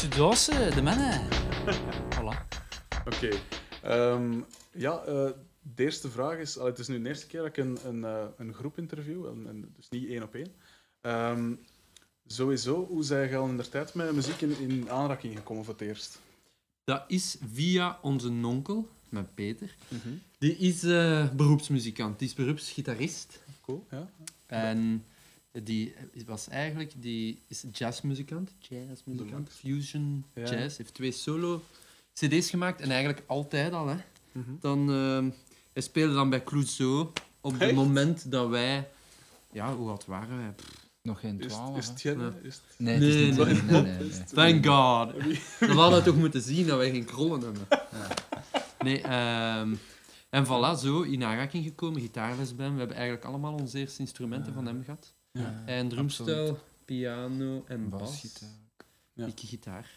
Sudoze, de mannen. Voilà. Oké. Ehm, ja, eh, de eerste vraag is... allee, het is nu de eerste keer dat ik een, een, eh, een groep interview, en, en dus niet één op één. Ehm, sowieso, hoe zijn je al in de tijd met muziek in, in aanraking gekomen voor het eerst? Dat is via onze onkel, met Peter. Die is eh, beroepsmuzikant, die is beroepsgitarist. Cool, ja. En die was eigenlijk die is jazzmuzikant, jazzmuzikant, fusion Ja. jazz. Heeft twee solo CD's gemaakt en eigenlijk altijd al. Hè. Mhm. Dan, ehm, hij speelde dan bij Clouseau op het moment dat wij, ja, hoe oud waren wij? Pff, Nog geen twaalf. is het geen... Ja. Is het... Nee, het is Nee, nee, Thank God. Dan hadden we toch moeten zien dat wij geen krollen hebben. Nee, ehm, en voilà, zo in aanraking gekomen, gitaarles bij hem. We hebben eigenlijk allemaal onze eerste instrumenten van hem gehad. Ja, En drumstel, piano en bas. Ja. Ik gitaar.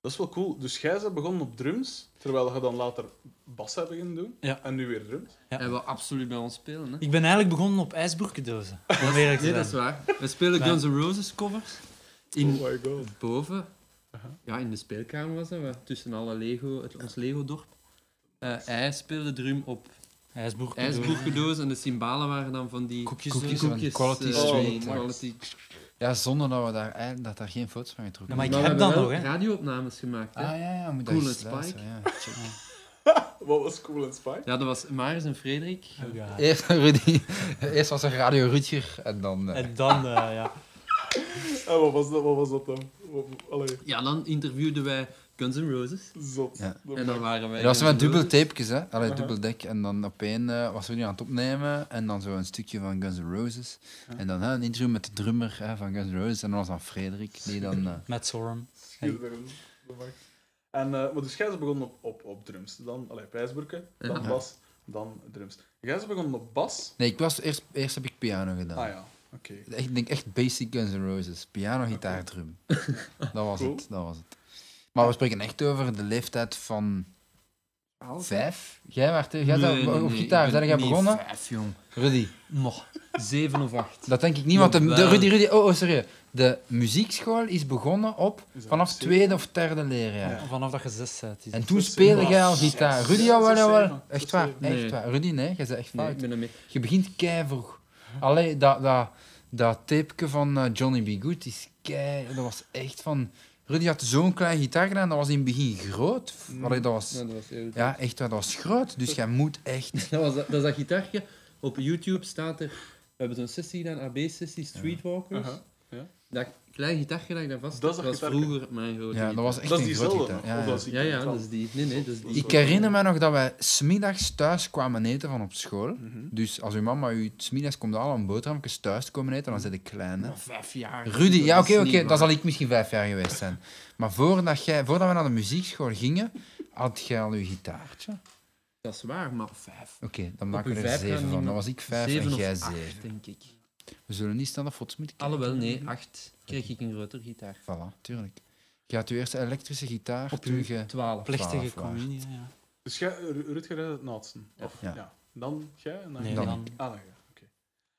Dat is wel cool. Dus jij bent begonnen op drums, terwijl je dan later bas hebt beginnen doen. Ja. En nu weer drums. Ja. Hij wil absoluut bij ons spelen. Hè? Ik ben eigenlijk begonnen op ijsbroekendozen. Te Nee, dat is waar. We spelen. Guns N' Roses covers. In, Oh my god. boven, Aha. ja, in de speelkamer was dat, tussen alle Lego, het, ons Lego-dorp. Eh, hij speelde drum op Ijsboekendozen en de cymbalen waren dan van die Koekjes Koekjes koekjes, Quality eh, Street. quality. Ja, zonder dat we daar, dat daar geen foto's van Ja, getrokken maar ik Maar we heb wel nog, hè. radio-opnames gemaakt. Hè? Ah ja, ja, moet Cool Ja, check. Wat was cool en spike? Ja, dat was Marius en Frederik. Oh, ja. Eerst, Rudy, eerst was er Radio Rutger en dan... eh, En dan, eh, ja. En wat was dat, wat was dat dan? Allee, Ja, dan interviewden wij Guns N' Roses. zot. Ja. Dat En dan waren wij. dat was met Roses. tapejes, hè. Allee, dubbel dek. En dan op één eh, was we nu aan het opnemen. En dan zo een stukje van Guns N' Roses. Ja. En dan hè, een interview met de drummer hè, van Guns N' Roses. En dan was dan Frederik, die dan... eh, Met Sorum. Mag. En, eh, maar dus jij begonnen op, op, op drums. Dan, allee, pijsburken, dan Ja. bas, dan drums. Jij begonnen op bas. Nee, ik was, eerst, eerst heb ik piano gedaan. Ah ja, oké. Echt, ik denk echt basic Guns N' Roses. Piano, gitaar, drum. Dat was Cool. het, dat was het. Maar we spreken echt over de leeftijd van vijf. Jij, werd, jij Nee, bent nee, op nee, gitaar, ik zijn jij begonnen? Vijf, jong. Rudy, Nog zeven of acht. dat denk ik niet, want de, de. Rudy, Rudy, oh, oh sorry. De muziekschool is begonnen op vanaf zeven? tweede of derde leerjaar. Ja. Vanaf dat je zes bent. is En toen speelde jij al gitaar. Rudy, Ja, jawel, zeven. Echt waar, echt waar. Rudy, nee, jij bent echt Nee, fout. ik ben er mee. Je begint kei vroeg. Allee, dat, dat, dat tapeje van eh, Johnny B. Good is kei... Dat was echt van... Rudy had zo'n klein gitaar gedaan, dat was in het begin groot. Allee, dat was... Ja, dat was heel Ja, echt dat was groot. Dus jij moet echt... Dat, was dat, dat is dat gitaartje. Op YouTube staat er... We hebben zo'n sessie gedaan, AB-sessie, Streetwalkers. Ja. Dat klein gitaartje dat ik daar vast Dat was vroeger mijn grote Ja, dat was echt Dat een diezelfde. gitaar. Ja, ja. dat is die Ja, ja, dat is die. Nee, nee, dat is die. Ik herinner me nog dat wij smiddags thuis kwamen eten van op school. Mhm. Dus als uw mama u smiddags komt al een boterhammetjes thuis komen eten, dan zit ik klein. Hè. Vijf jaar. Rudy, ja, oké, oké, dan zal ik misschien vijf jaar geweest zijn. Maar voordat, jij, voordat we naar de muziekschool gingen, had jij al je gitaartje. Dat is waar, maar vijf. Oké, dan maken we uw er vijf zeven van. Dan was ik vijf Zeven en of jij acht, zeven. denk ik. We zullen niet staan de foto's moeten kijken. Alhoewel, nee, acht. Kreeg ik een grotere gitaar. Voilà, tuurlijk. Je had je eerste elektrische gitaar Op je... twaalf. Plechtige twaalf waard. communie, ja. Dus jij, Ru- Rutger, het laatste? Of, Ja. ja. Dan jij en dan Nee, dan... Ah, dan. Oké.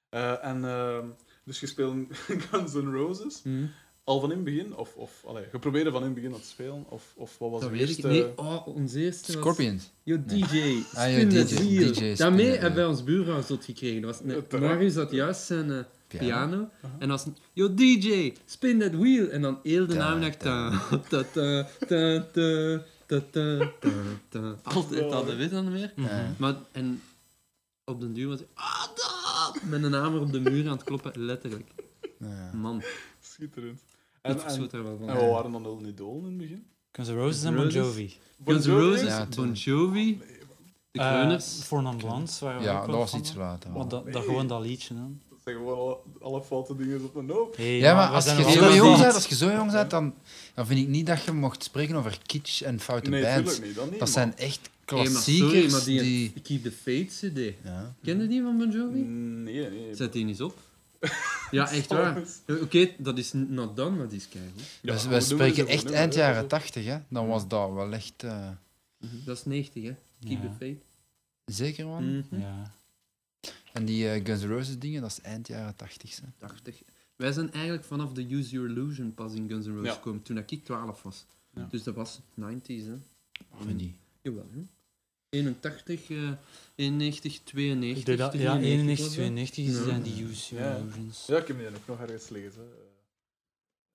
Eh, en ehm, dus je speelt Guns N' Roses Hm, al van in het begin? Of, of allee, je probeerde van in het begin dat te spelen? Of, of wat was dat de weet eerste... ik. Nee, oh, ons eerste was... Scorpions. Yo, DJ, spin Ah, yo, DJ. DJ, spin Daarmee hebben wij ons buurhuis tot gekregen. Dat was. Marius had juist zijn eh, Piano. En als een, yo, DJ, spin that wheel. En dan heel de Ta, namiddag... ta. Ta, ta, ta, ta, ta, ta, ta, ta. Altijd dat, dat weet je dan meer. Ja. Maar, en op den duur was hij... Ah, dat! Met een hamer op de muur aan het kloppen, letterlijk. Man, Schitterend. ik En, en, en wat waren dan de idolen in het begin? Guns N' Roses en. Bon Jovi. Guns N' Bon Jovi? Roses, Ja, Bon. Jovi, de Eh, Kreuners. Non Blondes waren we Ja, dat was iets later. Want dat, dat gewoon dat liedje dan. Dat zijn gewoon alle, alle foute dingen op een hoop. Hey, Ja, maar als je, zo jong niet. bent, als je zo jong bent, dan, dan vind ik niet dat je mocht spreken over kitsch en foute Nee, bands. niet. Dat, niet, Dat man. zijn echt Hey, maar klassiekers sorry, maar die, die... Keep the Faith CD. Ja. Ken je die van Bon Jovi? Nee, nee. Zet die eens op. Ja, echt waar. Oké, dat is not done, maar die is. Ja, dus we spreken echt eind jaren dat 80, hè. Dan was dat wel echt... eh, Dat is 90, hè? Keep Ja. the Faith. zeker, man. Mhm. Ja. En die eh, Guns N' Roses dingen, dat is eind jaren 80. Hè. 80. Wij zijn eigenlijk vanaf de Use Your Illusion pas in Guns N' Roses Ja. gekomen, toen ik 12 was. Ja. Dus dat was 90s, hè. Vind niet. Jawel, hè. 81, eh 91, 92. Ik denk dat, ja, 91, 92 Ja. zijn die Use Ja. Illusions. Ja, ik heb die ook nog ergens liggen. Hè.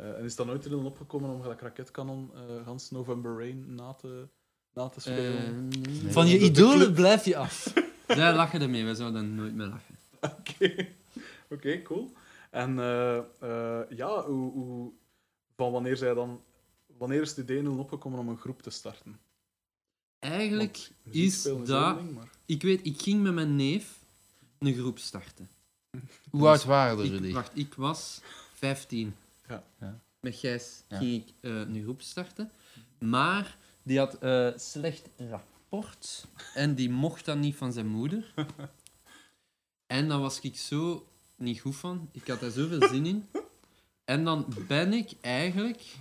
Eh, en is dat nooit erin opgekomen om gelijk Raketkanon uh, Hans November Rain na te, na te spelen? Nee. Van je idolen blijf je af. Zij lachen ermee, wij zouden nooit mee lachen. Oké, Oké, cool. En eh, eh, ja, hoe, hoe, van wanneer zij dan... Wanneer is het idee opgekomen om een groep te starten? Eigenlijk Want is dat... één ding, maar... Ik weet, ik ging met mijn neef een groep starten. Hoe oud waren er, Ik, Rudy? wacht, ik was 15. Ja. Ja. Met Gijs Ja. ging ik eh, een groep starten. Maar die had eh, slecht En die mocht dat niet van zijn moeder. En dan was ik zo niet goed van. Ik had daar zoveel zin in. En dan ben ik eigenlijk...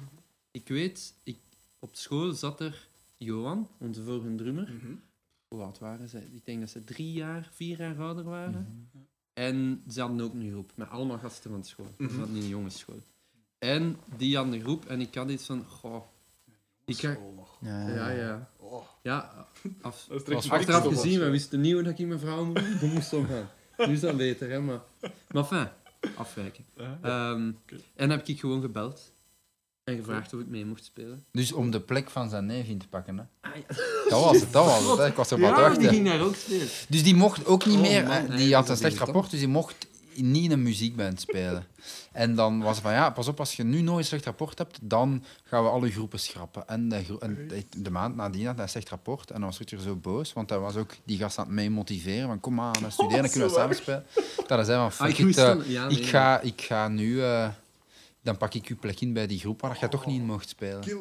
Ik weet, ik, op school zat er Johan, onze vorige drummer. Mhm. Hoe oud waren ze? Ik denk dat ze drie jaar, vier jaar ouder waren. En ze hadden ook een groep, met allemaal gasten van school. Ze Mhm. hadden niet een jongensschool. En die hadden een groep en ik had iets van, goh, ik ga... Ja, ja. Oh, Ja, af, dat Was achteraf gezien, we wisten niet hoe dat ik mijn vrouw mo- moest omgaan. Nu is dat beter, hè, maar... Maar fijn, afwijken. Ja. Ehm. En heb ik gewoon gebeld. En gevraagd of ik mee mocht spelen. Dus om de plek van zijn neef in te pakken, hè. Ah, ja. Dat was het, dat was het. Hè. Ik was aan het Ja, die ging daar ook spelen. Dus die mocht ook niet Oh, meer... man, hè, nee, die had een slecht rapport, dus die mocht niet in een muziekband spelen. En dan was het van, ja, pas op, als je nu nooit een slecht rapport hebt, dan gaan we alle groepen schrappen. En de, gro- en de- maand nadien had hij een slecht rapport en dan was Rutger zo boos, want hij was ook die gast aan het mee motiveren, van kom aan, studeren, dan kunnen we samen spelen. Dat hij zei van, Ah, fuck ik it, eh, dan- ja, nee, ik, ga, ik ga nu... eh, dan pak ik uw plek in bij die groep waar jij toch niet in mocht spelen. Kill.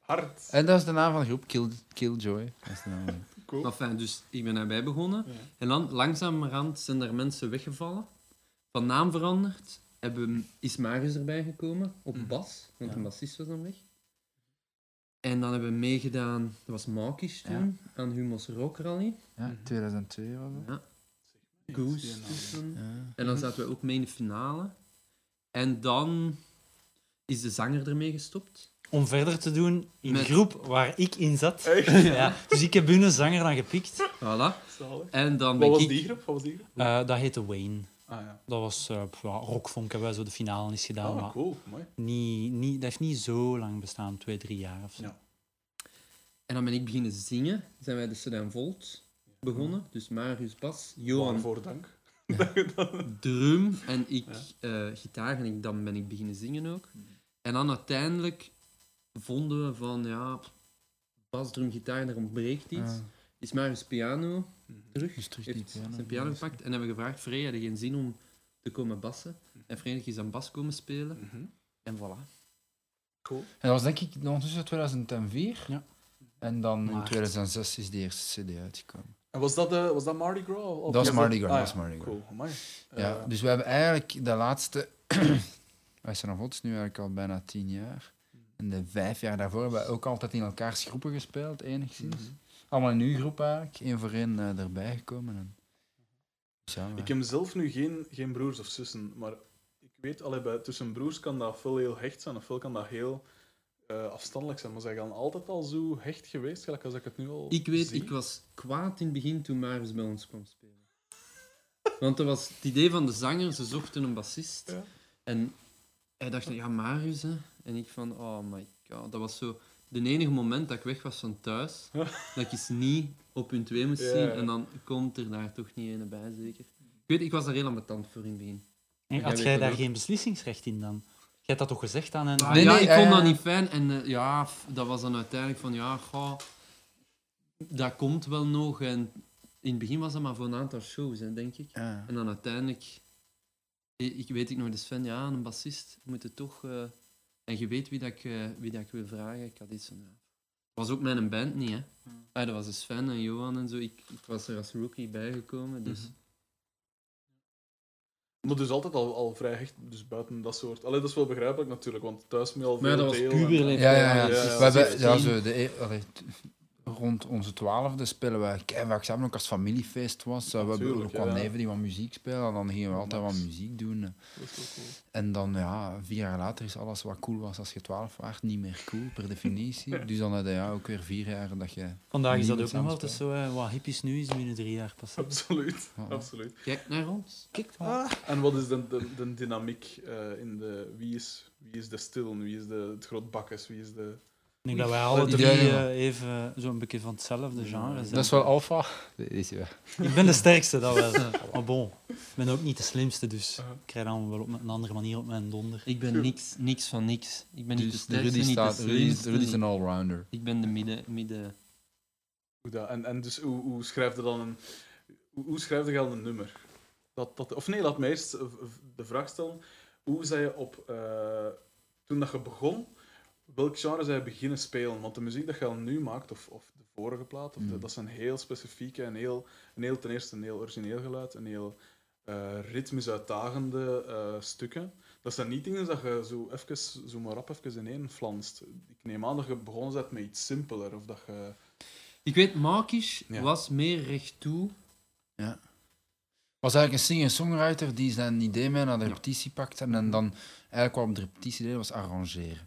Hard. En dat is de naam van de groep, Kill, Killjoy. Dat is de naam van de groep. Cool. Maar fijn, dus ik ben daarbij begonnen. Ja. En dan, langzamerhand, zijn er mensen weggevallen. Van naam veranderd. Hebben, is Marius erbij gekomen, op Mhm. bas. Want Ja. een bassist was dan weg. En dan hebben we meegedaan, dat was Maukish toen, aan Humo's Rock Rally. Ja, 2002 was dat. Ja. Goose tussen. Ja. En dan zaten we ook mee in de finale. En dan is de zanger ermee gestopt. Om verder te doen in de Met- groep waar ik in zat. Echt? Ja, dus ik heb hun zanger dan gepikt. Voilà. Zalig. En dan Wat ben was ik... die groep? Wat was die groep? Eh, dat heette Wayne. Ah ja. Dat was uh, ja, rockfunk, hebben wij zo de finale eens gedaan. Ah, maar cool. Mooi. niet, niet, dat heeft niet zo lang bestaan, twee, drie jaar of zo. Ja. En dan ben ik beginnen zingen. Zijn wij de Sedan Volt begonnen. Dus Marius bas, Johan Waarvoor dank. drum en ik eh, gitaar. En ik, dan ben ik beginnen zingen ook. En dan uiteindelijk vonden we van, ja, bas, drum, gitaar, er ontbreekt iets. Is Marius piano terug. Dus terug die heeft piano. zijn piano gepakt. En hebben we gevraagd, Frey, had je geen zin om te komen bassen? En Frederik is aan bas komen spelen. Mhm. En voilà. Cool. En dat was denk ik ondertussen 2004. Ja. En dan in Maart. 2006 is de eerste CD uitgekomen. En was dat, eh, was dat Mardi Gras? Of Dat was Mardi Gras, Ah, dat ja. was Mardi Gras. Cool. Amai. Ja, Eh, dus we hebben eigenlijk de laatste. Wij zijn nog is nu eigenlijk al bijna tien jaar. En de vijf jaar daarvoor hebben we ook altijd in elkaars groepen gespeeld, enigszins. mhm. Allemaal in uw groep eigenlijk, één voor één eh, erbij gekomen. En... Ja, Ik heb zelf nu geen, geen broers of zussen, maar ik weet, allee, bij, tussen broers kan dat veel heel hecht zijn, of veel kan dat heel eh, afstandelijk zijn. Maar zij gaan altijd al zo hecht geweest, gelijk als ik het nu al Ik weet, zie. ik was kwaad in het begin toen Marius bij ons kwam spelen. Want dat was het idee van de zanger, ze zochten een bassist. Ja. En hij dacht, ja, Marius, hè. En ik van, oh my god. Dat was zo de enige moment dat ik weg was van thuis, dat ik eens niet op hun twee moest zien. En dan komt er daar toch niet een bij, zeker. Ik weet, ik was daar heel ambetant voor in het begin. En had jij daar ook. geen beslissingsrecht in dan? Jij hebt dat toch gezegd aan hen? Maar Nee, ja, nee, ik vond eh, dat niet fijn. En eh, ja, dat was dan uiteindelijk van, ja, goh, dat komt wel nog. En in het begin was dat maar voor een aantal shows, hè, denk ik. Ja. En dan uiteindelijk, ik, ik weet ik nog, de Sven, ja, een bassist moet het toch... eh, en je weet wie, dat ik, eh, wie dat ik wil vragen. Ik had iets van, ja. Het was ook mijn band niet, hè. Ah, dat was de Sven en Johan en zo. Ik, ik was er als rookie bijgekomen, dus... Mhm. Maar dus altijd al, al vrij hecht, dus buiten dat soort... Allee, dat is wel begrijpelijk natuurlijk, want thuis met al Maar ja, veel dat was en-. Ja, ja, ja. Ja, ja, We hebben, 17. ja, zo, de, e- allee, rond onze twaalfde spelen we keihard samen, ook als het familiefeest was. we hebben ook wat ja. neven die wat muziek spelen, en dan gingen we altijd wat muziek doen. Dat is wel cool. En dan, ja, vier jaar later is alles wat cool was als je twaalf was, niet meer cool, per definitie. Dus dan heb je ja, ook weer vier jaar dat je... Vandaag is dat ook nog altijd zo, hè. wat hippies nu is binnen drie jaar pas. Absoluut, Ja. absoluut. Kijk naar ons. Kijk, En wat is de, de, de dynamiek eh, in de... Wie is, wie is de stil? Wie is de, het groot bakkes? Wie is de... ik denk dat wij alle drie eh, even zo'n beetje van hetzelfde genre zijn. Dat is wel alfa. Dat is ja. Ik ben de sterkste, dat wel. Maar bon, ik ben ook niet de slimste, dus ik krijg dan wel op een andere manier op mijn donder. Ik ben niks, niks van niks. Ik ben niet de Dus de sterkste, Rudy, niet staat, de Rudy, is- slimste. Rudy is niet- een allrounder. Ik ben de midden... midden Hoe dat, en, en dus hoe, hoe schrijf je dan een... Hoe, hoe schrijf je al een nummer? Dat, dat, of nee, laat mij eerst de vraag stellen. Hoe zei je op... eh, toen dat je begon, welk genre je beginnen spelen? Want de muziek dat je al nu maakt, of, of de vorige plaat, of de- Mm. dat zijn heel specifieke en heel, een heel... Ten eerste een heel origineel geluid, een heel eh, ritmisch uitdagende eh, stukken. Dat zijn niet dingen dat je zo, even, zo maar rap even ineen flanst. Ik neem aan dat je begonnen bent met iets simpeler, of dat je... Ik weet, Markish Ja. was meer recht toe. was eigenlijk een singer-songwriter die zijn idee mee naar de repetitie pakte en, en dan eigenlijk wat op de repetitie deed was arrangeren.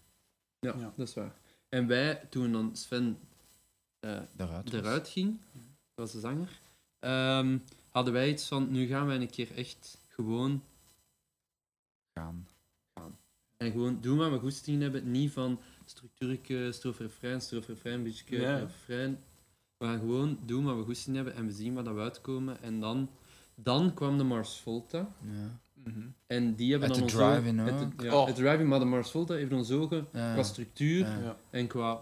Ja, Ja. dat is waar. En wij, toen dan Sven eh, eruit ging, dat was de zanger, ehm, hadden wij iets van, nu gaan wij een keer echt gewoon gaan. En gewoon doen wat we goesting hebben. Niet van structuurke, strofe refrein, strofe refrein, beetje Ja. refrein. We gaan gewoon doen wat we goesting hebben en we zien wat dat we uitkomen. En dan, dan kwam de Mars Volta. Ja. Mhm. En die hebben dan ons ook. de- Ja, Oh. het driving, maar de Mars Volta heeft ons ook Ja. qua structuur Ja. En qua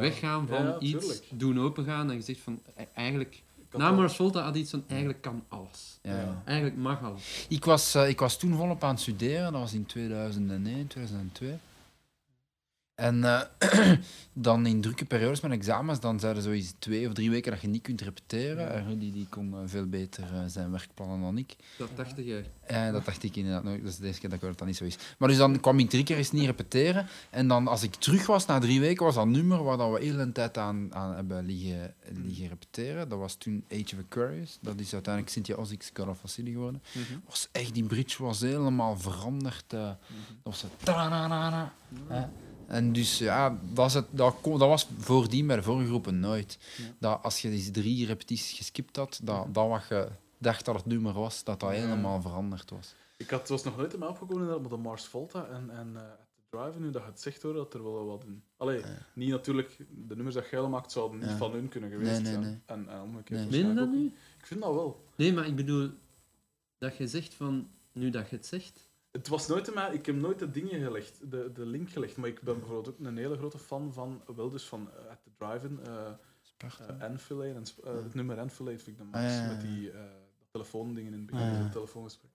weggaan van Ja, iets, doen opengaan en je zegt van, e- eigenlijk... Na Mars Volta had iets van, eigenlijk kan alles. Eigenlijk mag alles. Ik, was, eh, ik was toen volop aan het studeren, dat was in 2001, 2002. En eh, dan in drukke periodes met examens, dan zeiden ze zoiets twee of drie weken dat je niet kunt repeteren. En Rudy die kon eh, veel beter eh, zijn werkplannen dan ik. Dat dacht jij. Ja, dat dacht ik inderdaad nooit. Dat is de eerste keer dat ik dat niet zo is. Maar dus dan kwam ik drie keer eens niet repeteren. En dan, als ik terug was na drie weken, was dat nummer waar dat we heel een tijd aan, aan hebben liggen, liggen repeteren. Dat was toen Age of Aquarius. Dat is uiteindelijk Cynthia Ozick's God of Facility geworden. Was echt, die bridge was helemaal veranderd. eh. dat was zo... En dus ja, dat, is het, dat, dat was voordien bij de vorige groepen nooit. Ja. Dat als je die drie repetities geskipt had, dat, dat wat je dacht dat het nummer was, dat dat Ja. helemaal veranderd was. Ik had, het was nog nooit in mij opgekomen met de Mars Volta en, en eh, At the Drive, nu dat je het zegt hoor, dat er wel wat in... Allee, Ja. niet natuurlijk, de nummers dat jij maakt zouden niet Ja. van hun kunnen geweest Nee, nee, zijn. nee. En, en omgekeerd Nee. Meen je waarschijnlijk dat ook nu? niet. Ik vind dat wel. Nee, maar ik bedoel, dat je zegt van, nu dat je het zegt... Het was nooit mij, ik heb nooit de dingen gelegd, de, de link gelegd, maar ik ben bijvoorbeeld ook een hele grote fan van, wel dus van eh, At the Drive-In, eh Sparta. eh, Enfilade, en, eh, het nummer Enfilade vind ik de max, Ah, ja, ja, met die eh, telefoondingen in het begin, Ah, ja. telefoongesprek.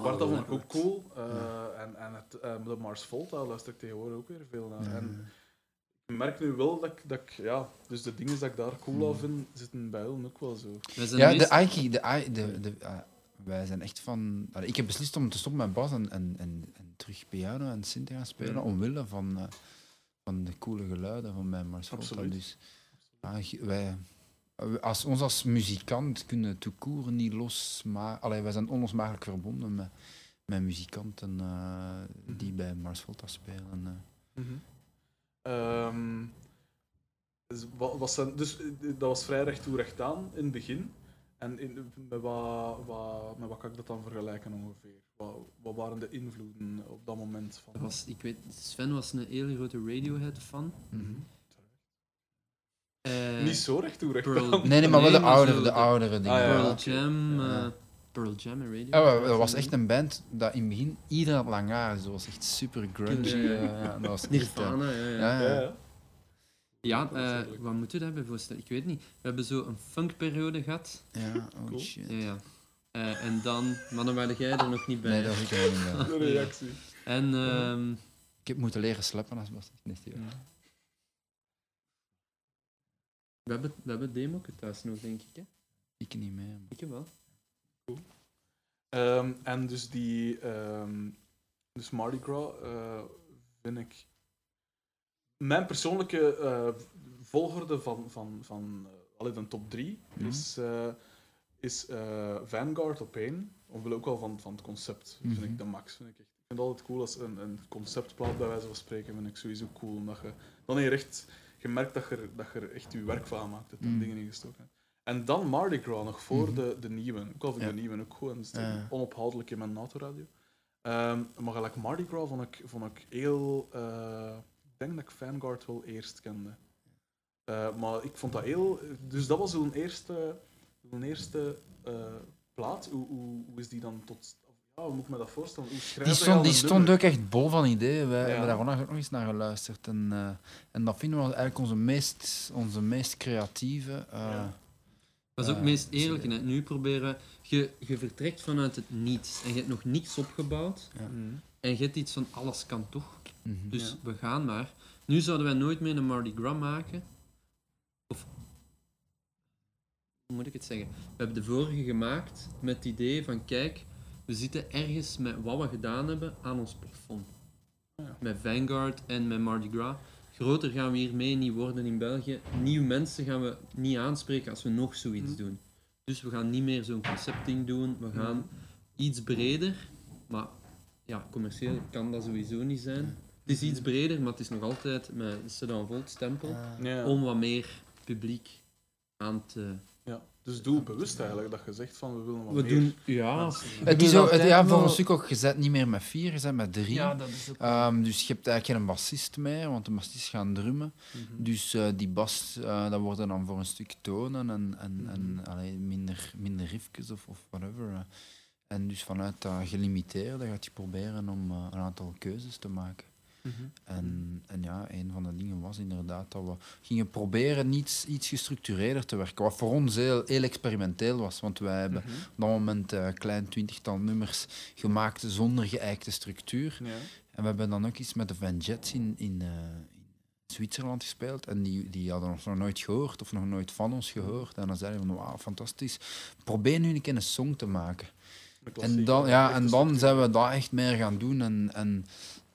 Sparta Oh, vond ik ook cool, eh, en, en het, eh, de Mars Volta luister ik tegenwoordig ook weer veel naar. Ja. En ik merk nu wel dat ik, dat ik, ja, dus de dingen dat ik daar cool Hmm. aan vind, zitten bij hun ook wel zo. Ja, meest- de Aiki, de, de, de, eh, wij zijn echt van... allee, ik heb beslist om te stoppen met bas en, en, en, en terug piano en synth te gaan spelen, Ja. omwille van, eh, van de coole geluiden van mijn Mars Volta. Absoluut. Dus, wij, als, ons als muzikant kunnen toekoer niet los, maar allee, wij zijn onlosmakelijk verbonden met, met muzikanten eh, die bij Mars Volta spelen. eh. Ehm, dus, zijn, dus dat was vrij recht toe recht aan in het begin. En in, met, wat, wat, met wat kan ik dat dan vergelijken ongeveer? Wat, wat waren de invloeden op dat moment? Van? Dat was, ik weet, Sven was een hele grote Radiohead-fan. Mhm. Eh, Niet zo recht toe recht Pearl- aan. Nee, nee, maar wel de oudere, de de- oudere dingen. Ah, ja. Pearl Jam, Ja. eh, Pearl Jam en Radio. Ja, maar dat was echt een band dat in het begin iedereen had lang haar. Dat was echt super grungy. Ja, ja, dat was echt, Nirvana, ja. ja. Ja, Ja, ja. ja. Ja, eh, eigenlijk- wat moet je daarbij voorstellen? Ik weet niet. We hebben zo een funkperiode gehad. Ja, oh Cool. shit. Ja, ja. Eh, en dan, maar dan waren jij er nog niet bij. Nee, dat was ik er niet bij. De reactie. En ehm, Ik heb moeten leren sleppen als was niet hier. we hebben, we hebben demo thuis nog, denk ik. Hè? Ik niet mee. maar- Ik wel. Ehm, en dus die... ehm, dus Mardi Gras eh, vind ik... mijn persoonlijke eh, volgorde van, van, van uh, de top 3 Mhm. is, eh, is Vanguard op één. Omwille ook wel van, van het concept. Vind Mhm. ik de max. Vind ik, echt. ik vind het altijd cool als een, een conceptplaat, bij wijze van spreken, vind ik sowieso cool. Omdat je, dan heb je echt gemerkt dat je, er- dat je er echt je werk van gemaakt hebt en Mhm. dingen ingestoken hebt. En dan Mardi Gras nog voor de, de nieuwe. Ook al vind ik Ja. de nieuwe ook goed. En dat is onophoudelijk in mijn autoradio. Ehm maar gelijk Mardi Gras vond ik, vond ik heel... ik denk dat ik Vanguard wel eerst kende. Eh, maar ik vond dat heel... Dus dat was zo'n eerste, zo'n eerste eh, plaat. Hoe, hoe, hoe is die dan tot... Ja, hoe moet ik me dat voorstellen? Hoe schrijf Die stond, die een stond ook echt bol van ideeën. Wij Ja. hebben daar vandaag ook nog eens naar geluisterd. En, eh, en dat vinden we eigenlijk onze meest, onze meest creatieve. eh, Ja. Dat is ook het meest eerlijk. sorry. Hè. Nu proberen... Je, je vertrekt vanuit het niets en je hebt nog niks opgebouwd. Mhm. En je hebt iets van alles kan toch. Mhm. Dus Ja. we gaan maar. Nu zouden wij nooit meer een Mardi Gras maken. Of... Hoe moet ik het zeggen? We hebben de vorige gemaakt met het idee van kijk, we zitten ergens met wat we gedaan hebben aan ons plafond. Ja. Met Vanguard en met Mardi Gras. Groter gaan we hiermee niet worden in België. Nieuwe mensen gaan we niet aanspreken als we nog zoiets Mhm. doen. Dus we gaan niet meer zo'n conceptding doen. We gaan iets breder. Maar ja, commercieel kan dat sowieso niet zijn. Het is iets breder, maar het is nog altijd met de Sedan Volt stempel. Om wat meer publiek aan te... ja. Dus doe bewust eigenlijk dat je zegt van we willen wat We meer doen... Ja, mensen. het is ook, ja, voor een stuk ook, je zet niet meer met vier, je zet met drie. ja, dat is ook... Ehm, dus je hebt eigenlijk geen bassist meer, want de bassist gaan drummen. Mhm. Dus eh, die bas, eh, dat worden dan voor een stuk tonen en, en, en Mhm. allee, minder, minder riffjes of, of whatever. eh. En dus vanuit dat gelimiteerde gaat je proberen om een aantal keuzes te maken. Mhm. En, en ja, een van de dingen was inderdaad dat we gingen proberen iets, iets gestructureerder te werken. Wat voor ons heel, heel experimenteel was, want wij hebben Mhm. op dat moment eh, een klein twintigtal nummers gemaakt zonder geëikte structuur. Ja. En we hebben dan ook iets met de Van Jets in, in, eh, in Zwitserland gespeeld. En die, die hadden ons nog nooit gehoord of nog nooit van ons gehoord. En dan zeiden we, wauw, fantastisch. Probeer nu een keer een song te maken. En dan, ja, en dan zijn we dat echt meer gaan doen. En, en,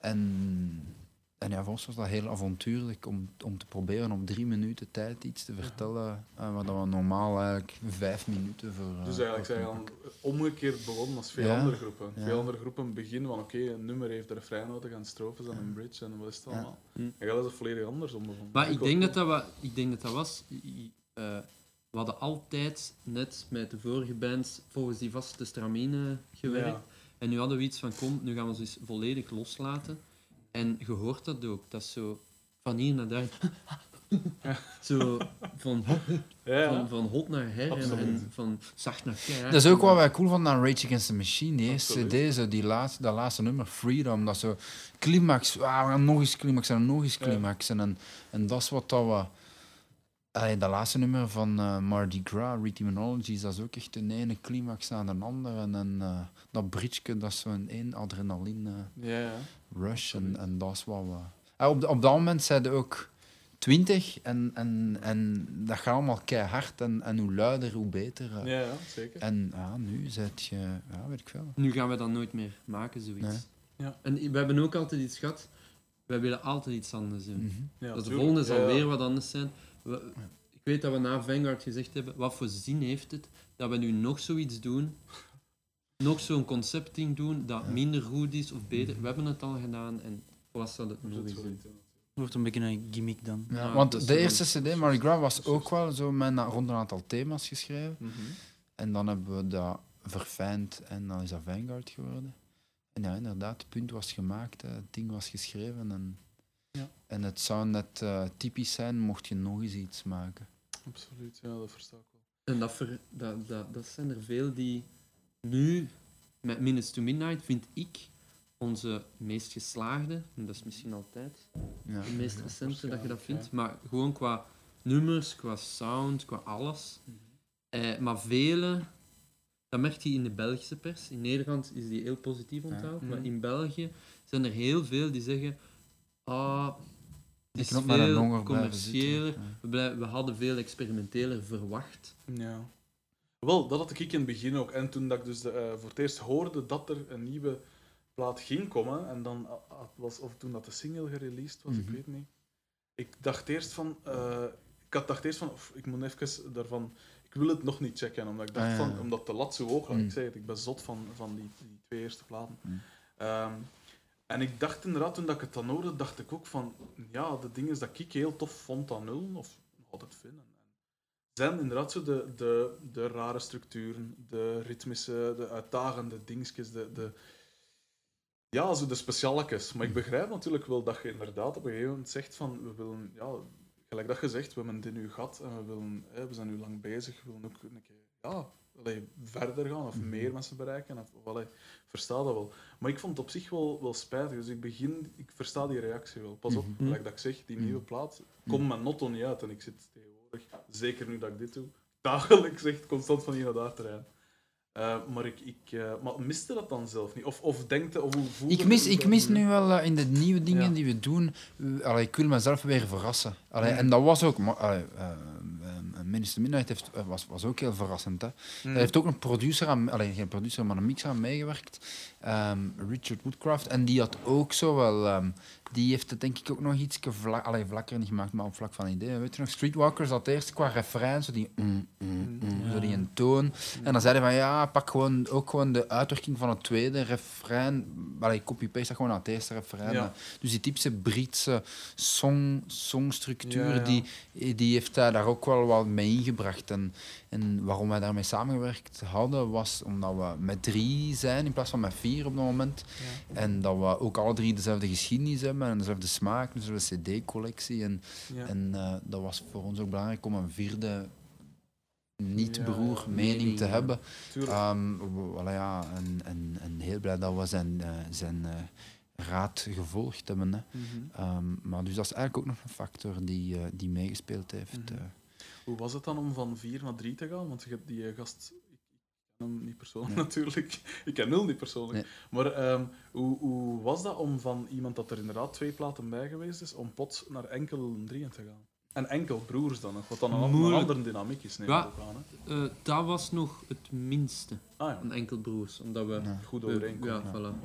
en, en ja, voor ons was dat heel avontuurlijk om, om te proberen op drie minuten tijd iets te vertellen. eh, wat we normaal eigenlijk vijf minuten voor. eh, Dus eigenlijk zijn dan omgekeerd begonnen als veel Ja. andere groepen. Ja. Veel andere groepen beginnen van oké, een nummer heeft de refrein nodig en strofes en een bridge en wat is het allemaal. Hm. En jij is het volledig andersom begonnen. Maar ik denk dat dat, wat, ik denk dat dat was... eh, we hadden altijd net met de vorige bands volgens die vaste stramine gewerkt. Ja. En nu hadden we iets van, kom, nu gaan we ze eens volledig loslaten. En je hoort dat ook. Dat is zo van hier naar daar. zo van, Ja, van, van hot naar her en, Absoluut. en van zacht naar keihard. Dat is ook wat wij cool vonden aan Rage Against the Machine. Die eerste. CD, zo, die laatste, dat laatste nummer, Freedom, dat zo climax, ah, nog eens climax en nog eens Ja. climax. En, en dat is wat dat we... Allee, dat laatste nummer van eh, Mardi Gras, Rhythmologies, dat is ook echt een ene climax aan de andere. En, en eh, dat bridge, dat is zo'n één adrenaline eh, Ja, ja. rush. En, en dat is wat we... Ah, op, op dat moment zeiden ook 20 en, en, en dat gaat allemaal keihard. En, en hoe luider, hoe beter. ja, ja, zeker. En ja, nu zet je, ja, weet ik veel. Nu gaan we dat nooit meer maken, zoiets. Nee. Ja. En we hebben ook altijd iets gehad. Wij willen altijd iets anders doen. Mhm. Ja, dat de volgende zal Ja, ja. weer wat anders zijn. We- ik weet dat we na Vanguard gezegd hebben, wat voor zin heeft het dat we nu nog zoiets doen, nog zo'n conceptding doen dat minder goed is of beter. We hebben het al gedaan en wat zal het nog eens doen? Het wordt een beetje een gimmick dan. Ja, Ja, want dat de eerste CD, Mardi Gras, was ook wel zo met een, rond een aantal thema's geschreven. Mhm. En dan hebben we dat verfijnd en dan is dat Vanguard geworden. En ja, inderdaad, het punt was gemaakt, het ding was geschreven. En, Ja. en het zou net eh, typisch zijn, mocht je nog eens iets maken. Absoluut, ja, dat versta ik wel. En dat, ver- dat, dat, dat zijn er veel die nu, met Minutes to Midnight, vind ik onze meest geslaagde, en dat is misschien altijd Ja. de meest recente dat je dat vindt, maar gewoon qua nummers, qua sound, qua alles. Mhm. Eh, maar vele, dat merk je in de Belgische pers. In Nederland is die heel positief onthaald, maar Mhm. in België zijn er heel veel die zeggen: ah, het Ik is een veel commerciëler. zitten. Ja. We, we hadden veel experimenteler verwacht. Ja. Wel, dat had ik in het begin ook. En toen dat ik dus de, eh, voor het eerst hoorde dat er een nieuwe plaat ging komen, en dan ah, was, of toen dat de single gereleased was, ik Mhm. weet niet. ik dacht eerst van... eh, ik had dacht eerst van, of, ik moet even daarvan... Ik wil het nog niet checken, omdat ik dacht Ah, ja, van, omdat de lat zo hoog lag. Mm. Ik zei het, ik ben zot van, van die, die twee eerste platen. Mm. Ehm, en ik dacht inderdaad, toen dat ik het dan hoorde, dacht ik ook van, ja, de dingen dat ik heel tof vond aan nul, of altijd vind, en- en zijn inderdaad zo de, de, de rare structuren, de ritmische, de uitdagende dingetjes, de, de, ja, zo de specialetjes. Maar ik begrijp natuurlijk wel dat je inderdaad op een gegeven moment zegt van, we willen, ja, gelijk dat je zegt, we hebben dit nu gehad en we, willen, hè, we zijn nu lang bezig, we willen ook een keer, ja, allee, verder gaan of meer mensen bereiken. Of, of, allee, ik versta dat wel. Maar ik vond het op zich wel, wel spijtig. Dus ik begin, ik versta die reactie wel. Pas op, Mhm. gelijk dat ik zeg, die nieuwe plaat komt mijn notto niet uit. En ik zit tegenwoordig, zeker nu dat ik dit doe, dagelijks echt constant van hier naar daar te rijden. Eh, maar ik, ik eh, maar miste dat dan zelf niet? Of, of denkte, of hoe voelde Ik mis, ik mis nu wel eh, in de nieuwe dingen Ja. die we doen. allee, ik wil mezelf weer verrassen. Allee, Mhm. En dat was ook. ma- allee, eh, Minister Midnight heeft, eh, was, was ook heel verrassend. Hè. Mm. Er heeft ook een producer aan, allee, geen producer, maar een mixer aan meegewerkt. Ehm, Richard Woodcraft. En die had ook zo wel. ehm, die heeft het denk ik ook nog iets vlak, allee, vlakker niet gemaakt, maar op vlak van idee. Weet je nog, Streetwalkers had eerst qua refrein zo die. mm, mm, mm, zo die een toon. En dan zei hij van ja, pak gewoon, ook gewoon de uitwerking van het tweede refrein. Allee, copy-paste dat gewoon aan het eerste refrein. Ja. Dus die typische Britse song, songstructuur, ja. Die, die heeft hij daar ook wel wat mee ingebracht. En, en waarom wij daarmee samengewerkt hadden, was omdat we met drie zijn in plaats van met vier op dat moment. En dat we ook alle drie dezelfde geschiedenis hebben en dezelfde smaak, dezelfde cd-collectie. En, Ja. en eh, dat was voor ons ook belangrijk om een vierde niet-broer Ja, mening te hebben. Voilà, ja, en, en, en heel blij dat we zijn, eh, zijn eh, raad gevolgd hebben. Hè. Mhm. Ehm, maar dus dat is eigenlijk ook nog een factor die, die meegespeeld heeft. Mhm. Hoe was het dan om van vier naar drie te gaan? Want je hebt die gast... Niet persoonlijk Nee. natuurlijk. Ik ken nul niet persoonlijk. Nee. Maar ehm, hoe, hoe was dat om van iemand dat er inderdaad twee platen bij geweest is, om plots naar enkel drieën te gaan? En enkel broers dan nog, wat dan een, een andere dynamiek is, neem Ja. ik ook aan. Hè? Eh, dat was nog het minste Ah ja, van enkel broers, omdat we... Ja. goed overeenkomen. ja, voilà.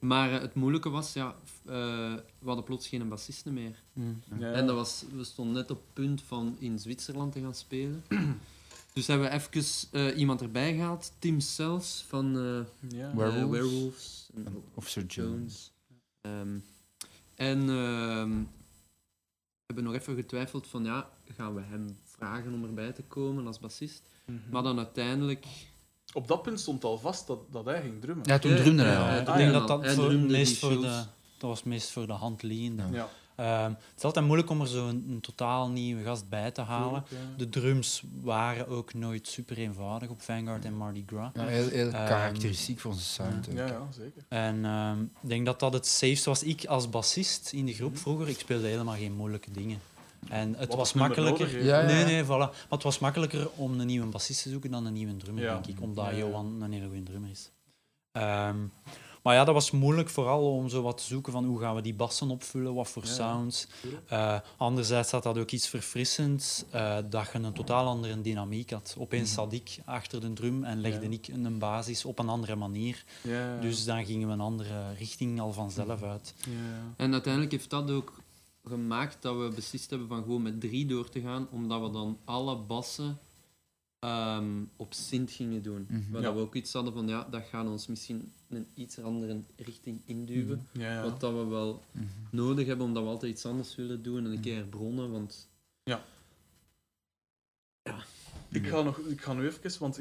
Maar eh, het moeilijke was, ja, eh, we hadden plots geen bassisten meer. Mm. Ja, En dat was, we stonden net op het punt van in Zwitserland te gaan spelen. Dus hebben we even eh, iemand erbij gehaald, Tim Sells van eh, ja. Werewolves. Officer Jones. Jones. Ehm, en ehm, we hebben nog even getwijfeld van, ja, gaan we hem vragen om erbij te komen als bassist? Mhm. Maar dan uiteindelijk... Op dat punt stond al vast dat, dat hij ging drummen. Ja, toen drumde hij ja, al. ja, ik denk dat dat meest voor de, dat was meest voor de hand liggende. Ja. Ehm, het is altijd moeilijk om er zo'n een totaal nieuwe gast bij te halen. Ja. De drums waren ook nooit super eenvoudig op Vanguard en Mardi Gras. Ja, heel, heel Ehm, karakteristiek voor zijn sound. Ja, ja, zeker. En ehm, ik denk dat dat het safeste was. Ik als bassist in de groep vroeger, ik speelde helemaal geen moeilijke dingen. En het Wat was makkelijker. nodig heeft. Ja, ja. Nee, nee, voilà. Maar het was makkelijker om een nieuwe bassist te zoeken dan een nieuwe drummer, Ja. denk ik. Omdat Ja, ja. Johan een hele goede drummer is. Ehm, maar ja, dat was moeilijk, vooral om zo wat te zoeken van hoe gaan we die bassen opvullen, wat voor Ja, sounds. Eh, anderzijds had dat ook iets verfrissends, eh, dat je een totaal andere dynamiek had. Opeens zat ik achter de drum en legde Ja. ik een basis op een andere manier. Dus dan gingen we een andere richting al vanzelf uit. Ja, ja. En uiteindelijk heeft dat ook gemaakt dat we beslist hebben van gewoon met drie door te gaan, omdat we dan alle bassen ehm, op synth gingen doen. Mhm. Waar Ja. dat we ook iets hadden van, ja, dat gaat ons misschien een iets andere richting induwen. Ja, ja. Wat dat we wel Mhm. nodig hebben, omdat we altijd iets anders willen doen en een keer herbronnen, want... Ik ga, nog, ik ga nu even, want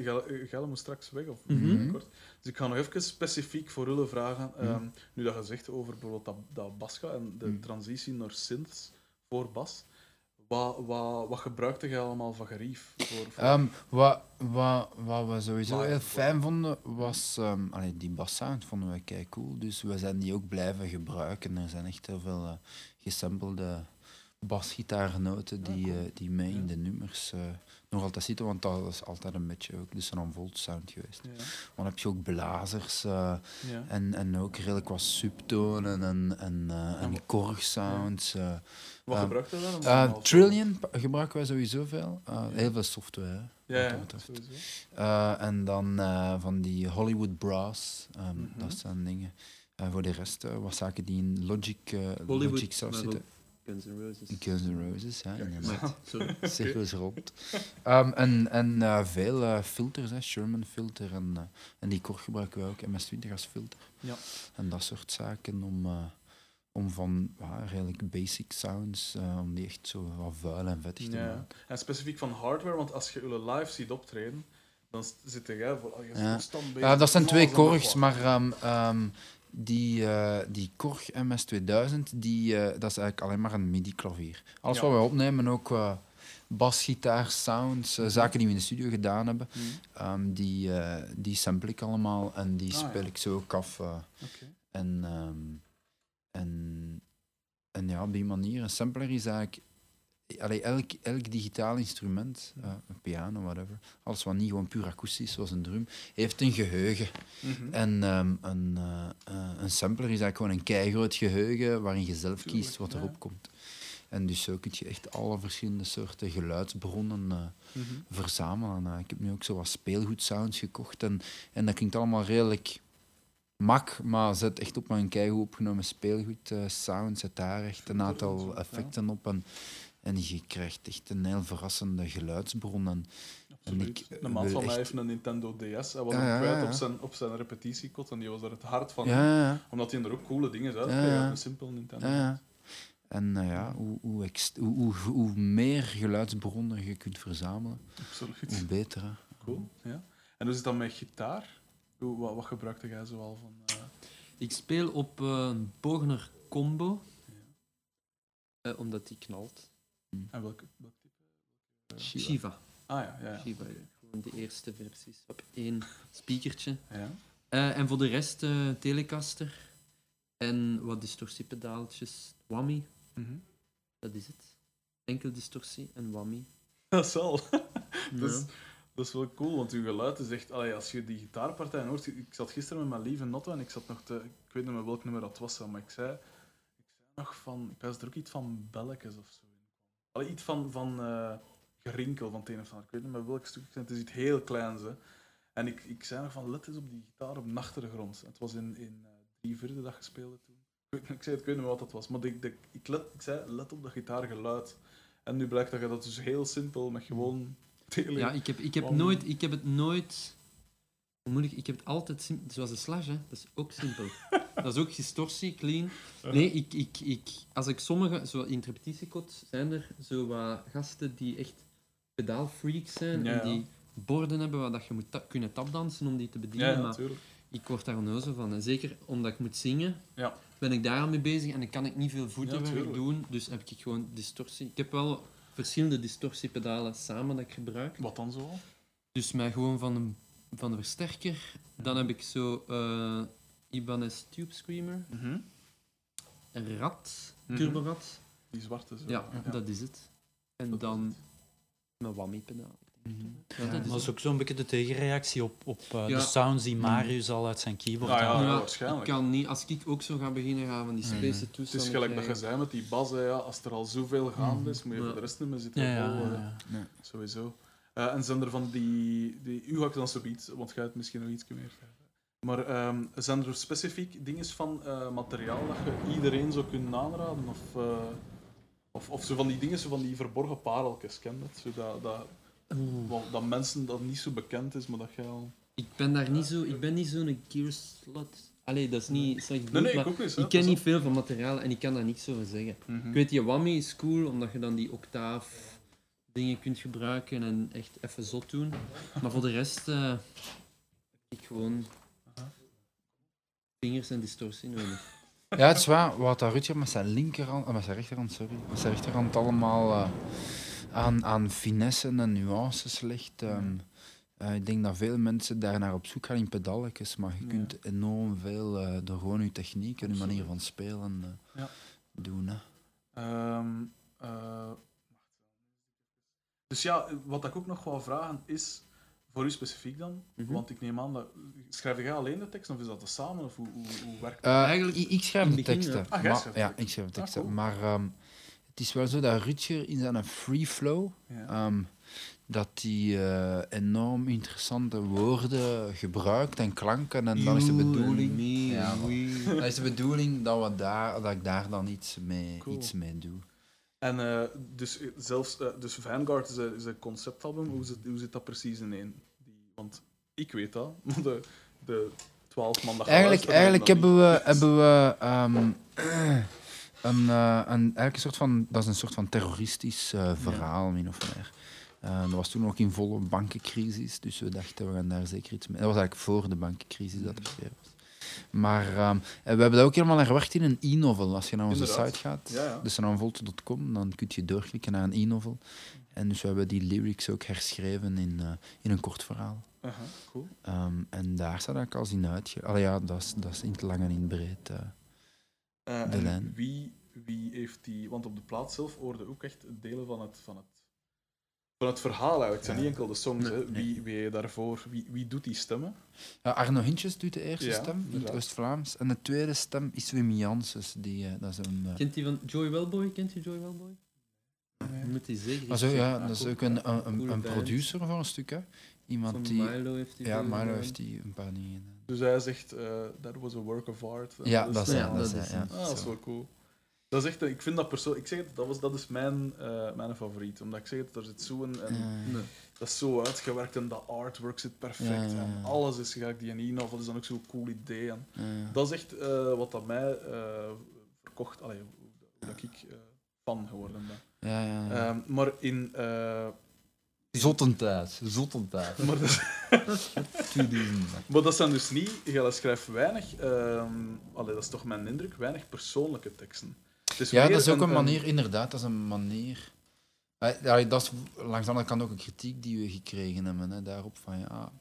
Gelle moet straks weg, of Mhm. kort. Dus ik ga nog even specifiek voor Rulle vragen. Mhm. ehm, nu dat je zegt over bijvoorbeeld dat, dat basga en de Mhm. transitie naar synths voor bas. Wat, wat, wat gebruikte je allemaal van gerief? Voor, voor- Ehm, wat, wat, wat we sowieso heel fijn vonden, was... allee, die bassound vonden we kei cool, dus we zijn die ook blijven gebruiken. Er zijn echt heel veel eh, gesampelde basgitaarnoten die, eh, die mee in de nummers eh, nog altijd zitten, want dat is altijd een beetje ook de Son Volt sound geweest. ja, Dan heb je ook blazers eh, ja. en, en ook redelijk wat subtonen en, en, en korgsounds. Wat gebruikte je dan? Trillion gebruiken wij sowieso veel. Heel veel software. Ja, dat en dan van die Hollywood Brass. ehm, Mhm. Dat zijn dingen. En voor de rest wat zaken die in Logic, Logic zelf zitten. Guns N' Roses. Guns N' Roses, hè, inderdaad. Maar, sorry. Cirkels rond. Ehm, en en eh, veel eh, filters, hè, Sherman filter. En, eh, en die Korg gebruiken we ook, MS-20 als filter. Ja. En dat soort zaken om, om van ja, redelijk basic sounds, om die echt zo wat vuil en vettig te Ja. maken. En specifiek van hardware, want als je jullie live ziet optreden, dan zit jij voor. Oh, je Ja. constant bezig Ja, dat zijn met twee Korgs, maar ehm, ehm, die, eh, die Korg MS2000, die, eh, dat is eigenlijk alleen maar een MIDI-klavier. Alles Ja. wat we opnemen, ook qua basgitaar, sounds, eh, zaken die we in de studio gedaan hebben, Mhm. ehm, die, die sample ik allemaal en die Ah, speel ja. ik zo ook af. en, ehm, en, en ja, op die manier, een sampler is eigenlijk... Allee, elk, elk digitaal instrument, eh, een piano, whatever, alles wat niet gewoon puur akoestisch is, zoals een drum, heeft een geheugen. Mhm. En ehm, een, eh, eh, een sampler is eigenlijk gewoon een keigroot geheugen waarin je zelf Tuurlijk, kiest wat ja. erop komt. En dus zo kun je echt alle verschillende soorten geluidsbronnen Mhm. verzamelen. Eh, ik heb nu ook zo wat speelgoedsounds gekocht en, en dat klinkt allemaal redelijk mak, maar zet echt op mijn keigoed opgenomen speelgoed sound, zet daar echt een aantal ja. effecten op en, en je krijgt echt een heel verrassende geluidsbron. En, Absoluut. ik een maat van mij echt- heeft een Nintendo DS. Hij was Ja, hem kwijt ja. op zijn, op zijn repetitiekot en die was er het hart van. ja, ja, ja. Omdat hij er ook coole dingen uit Ja, een simpel Nintendo. Ja, ja. En eh, ja, hoe, hoe, hoe, hoe, hoe meer geluidsbronnen je kunt verzamelen, Absoluut. hoe beter. Hè. Cool. Ja. En hoe zit dat met gitaar? Hoe, wat, wat gebruikte jij zoal van? eh, Ik speel op eh, een Bogner Combo. Eh, omdat die knalt. En welke, welk type? Shiva. Shiva. Ah ja, ja. ja. Shiva, ja. Gewoon de eerste versies. Op één speakertje. ja. Eh, en voor de rest eh, Telecaster. En wat distortiepedaaltjes. Whammy, Mhm. dat is het. Enkel distortie en whammy. Dat is al. Dat is, Ja. dat is wel cool, want uw geluid is echt... Allee, als je die gitaarpartij hoort... Ik zat gisteren met mijn lieve Notto en ik zat nog te... Ik weet niet meer welk nummer dat was, maar ik zei... Ik zei nog van... Ik was er ook iets van belletjes of zo. Allee, iets van, van eh, gerinkel van het een of ander. Ik weet niet meer welk stuk. Het is iets heel kleins, hè. En ik, ik zei nog van, let eens op die gitaar op de achtergrond. Het was in, in eh, drie vierde dat gespeeld toen. Ik, weet- ik zei, het, ik weet niet meer wat dat was, maar ik, ik, ik, let, ik zei, let op dat gitaargeluid. En nu blijkt dat je dat dus heel simpel, met gewoon... Ja, ik heb, ik, heb nooit, ik heb het nooit... Moet ik, heb het altijd simpel... Zoals een slash, hè. Dat is ook simpel. dat is ook distortie, clean. Nee, ik, ik, ik, als ik sommige... Zo in repetitiekot zijn er zo wat gasten die echt pedaalfreaks zijn. Ja, en ja. die borden hebben waar dat je moet ta- kunnen tapdansen om die te bedienen. Ja, maar natuurlijk. ik word daar onnozel van. En zeker omdat ik moet zingen, Ja. ben ik daar aan mee bezig. En dan kan ik niet veel tuurlijk. doen. Dus heb ik gewoon distortie. Ik heb wel verschillende distortiepedalen samen dat ik gebruik. Wat dan zo? Dus mij gewoon van de, van de versterker. Dan heb ik zo eh Ibanez Tube Screamer, een rat, Mhm. turborad. Die zwarte zo. Ja, dat is het. En Dat dan het. mijn whammy-pedaal. Mhm. Ja, dat is Maar dat is het. ook zo'n beetje de tegenreactie op, op eh, Ja. de sounds die Marius al uit zijn keyboard Ah, ja, haalt. ja. waarschijnlijk. Ik kan niet, als ik ook zo ga beginnen gaan van die Mhm. space Het toestanden is gelijk dat je zei met die bas, hè, ja, als er al zoveel gaande Mhm. is, moet je Ja. voor de rest niet meer zitten. Ja, ja, vol, ja, ja. Sowieso. Eh, en zijn er van die, die... U ga ik dan zoiets, want jij het misschien nog iets meer. Maar ehm, zijn er specifiek dingen van eh, materiaal dat je iedereen zou kunnen aanraden? Of, eh, of, of zo van die dingen, zo van die verborgen pareltjes, ken je dat? Zo dat, dat, mensen dat niet zo bekend is, maar dat jij al... Ik ben daar niet zo, ik ben niet zo'n gear slut. Allee, dat is niet slecht Nee, bedoeld, nee, ik ook hè, ik ken niet veel van materiaal en ik kan daar niks over zeggen. Mhm. Ik weet, die whammy is cool, omdat je dan die octaaf dingen kunt gebruiken en echt even zot doen. Maar voor de rest eh, heb ik gewoon Aha. vingers en distortie nodig. Ja, het is waar. Wat dat Rutger met zijn linkerhand, eh, met zijn rechterhand, sorry, met zijn rechterhand allemaal eh, aan, aan finessen en nuances legt. ehm, eh, ik denk dat veel mensen daar naar op zoek gaan in pedalletjes, maar je Ja. kunt enorm veel eh, door gewoon je techniek en je manier van spelen eh, Ja. doen. Hè. Ehm, eh, dus ja, wat ik ook nog wou vragen is, voor u specifiek dan, Mhm. want ik neem aan dat... Schrijf jij alleen de tekst of is dat te samen? Of hoe, hoe, hoe werkt dat? Eh, Eigenlijk ik, ik schrijf de teksten. ja. Ah, jij maar- schrijft ja, ik schrijf de Ah, teksten. cool. Maar ehm, het is wel zo dat Rutger in zijn free flow Ja. Ehm, dat hij eh, enorm interessante woorden gebruikt en klanken. En dan is de bedoeling, Ja, dan is de bedoeling dat, we daar, dat ik daar dan iets mee, Cool. iets mee doe. En eh, dus eh, zelfs eh, dus Vanguard is een, is een conceptalbum. Hoe zit, hoe zit dat precies in één? Want ik weet dat, maar de, de 12 man dat Eigenlijk, eigenlijk hebben we, hebben we ehm, een, eh, een, eigenlijk een soort van, dat is een soort van terroristisch verhaal, min of meer. Eh, dat was toen ook in volle bankencrisis, dus we dachten we gaan daar zeker iets mee. Dat was eigenlijk voor de bankencrisis dat er was. Maar ehm, en we hebben dat ook helemaal herwerkt in een e-novel. Als je naar onze Inderdaad. site gaat, Ja, ja. dus dan kun je doorklikken naar een e-novel. En dus we hebben die lyrics ook herschreven in, eh, in een kort verhaal. Aha, cool. Ehm, en daar staat eigenlijk al in uitge... Allee, ja, dat is, dat is in het lang en in het breed. eh. Eh, De lijn. Wie, wie heeft die... Want op de plaat zelf hoorde ook echt delen van het, van het, van het verhaal uit. Het zijn Ja. niet enkel de songs. Nee, hè. nee. Wie, wie daarvoor... Wie, wie doet die stemmen? Arno Hintjes doet de eerste Ja, stem in het. Oost-Vlaams. En de tweede stem is Wim Janssens. Die, eh, dat is een... eh, Kent die van Joy Wellboy? Kent je Joy Wellboy? Je moet die zeker ah, zo, ja, checken. dat is ook een, een, producer voor een stuk. Hè. Iemand Van die... Milo heeft die Ja, Milo gedaan. heeft die een paar dingen. Dus hij zegt, eh that was a work of art. Ja, dat is ja, dat is. Ah, dat is Zo. wel cool. Dat is echt, ik vind dat persoon, ik zeg het, dat, was, dat is mijn, eh, mijn favoriet. Omdat ik zeg het, er zit zo'n, en. Nee. dat is zo uitgewerkt en dat artwork zit perfect. Ja, ja, ja. En alles is gelijk, die e-novel is dan ook zo'n cool idee. En Ja. dat is echt eh, wat dat mij eh, verkocht, allee, hoe, hoe dat ik eh, fan geworden ben. Ja, ja, ja. Ehm, maar in... eh, Zottentijd. Zottentijd. maar, dat, 2000. maar dat zijn dus niet, Gelle schrijft weinig, ehm, allee, dat is toch mijn indruk, weinig persoonlijke teksten. Ja, dat is ook een manier, inderdaad, dat is een manier. Eh, Ja, dat is langs de andere kant ook een kritiek die we gekregen hebben. Hè, daarop van ja,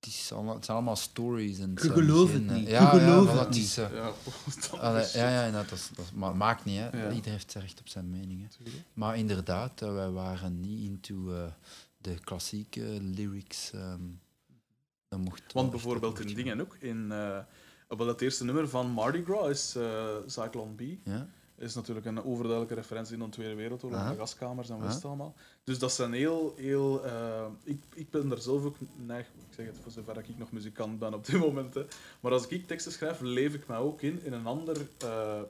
het, is allemaal, het zijn allemaal stories. En Je gelooft geen, het eh, niet. Ja, ja, gelooft voilà, het het is, eh, Ja, dat allee, is- ja, ja, inderdaad, dat, is, dat is- maar maakt niet, hè. Ja. Iedereen heeft recht op zijn mening. Hè. Maar inderdaad, eh, wij waren niet into eh, de klassieke lyrics. ehm dat mocht Want bijvoorbeeld in dingen ook, in, eh, wel het eerste nummer van Mardi Gras is eh Cyclone B. Ja, is natuurlijk een overduidelijke referentie in de Tweede Wereldoorlog, Aha. de gaskamers en Aha. wat is het allemaal. Dus dat zijn heel... heel eh, ik, ik ben daar zelf ook neig, ik zeg het voor zover ik nog muzikant ben op dit moment, hè. maar als ik teksten schrijf, leef ik mij ook in, in een ander... eh,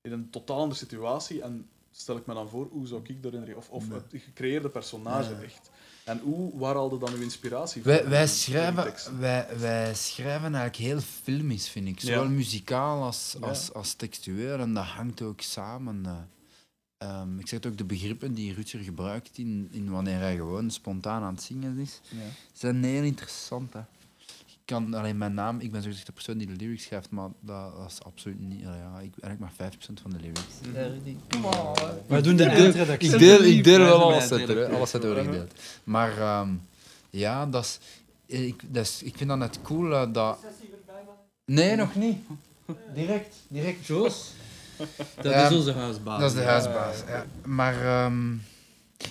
in een totaal andere situatie en stel ik me dan voor, hoe zou ik daarin... re- Of, of Nee. het gecreëerde personage echt. En hoe, waar haalde dan uw inspiratie Wij, voor wij, in die schrijven, wij, wij schrijven eigenlijk heel filmisch, vind ik. Ja. Zowel muzikaal als, Ja. als, als textueel. En dat hangt ook samen. eh. Ehm, ik zeg het ook, de begrippen die Rutger gebruikt in, in wanneer hij gewoon spontaan aan het zingen is, Ja. zijn heel interessant. Hè. Ik kan alleen mijn naam, ik ben zogezegd de persoon die de lyrics schrijft, maar dat, dat is absoluut niet. Ja, ik eigenlijk maar 5% van de lyrics. Wij doen de Ik deel- eindredactie. Ik deel, ik deel wel alles uit, alles uit Uh-huh. gedeeld. Maar ehm, ja, dat is, ik, dat is, ik vind dat net cool eh, dat. Nee, nog niet. Direct, direct. Joos? Dat is onze huisbaas. Dat is de huisbaas. Ja. Maar ehm,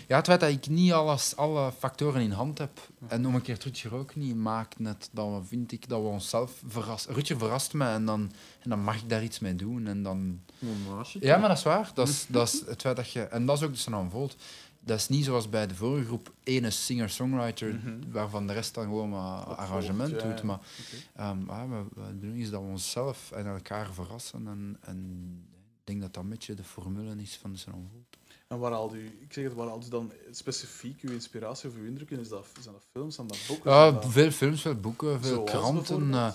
ja, het feit dat ik niet alles, alle factoren in hand heb, en om een keer Rutger ook niet, maakt net dat we, vind ik, dat we onszelf verrassen. Rutger verrast me en dan, en dan mag ik daar iets mee doen. En dan... Een. Ja, maar dat is waar. Dat is, dat is het feit dat je... En dat is ook de Sanan Volt. Dat is niet zoals bij de vorige groep ene singer-songwriter, Mhm. waarvan de rest dan gewoon maar arrangement ja, doet. ja. Maar Oké. Ehm, ja, we, we doen is dat we onszelf en elkaar verrassen. En, en ik denk dat dat een beetje de formule is van de Volt. En waar haalt u, ik zeg het, waar haalt u dan specifiek uw inspiratie of uw indrukken? Is dat, zijn dat films, zijn dat boeken? Ja, Zijn dat- veel films, veel boeken, veel Zoals kranten. eh,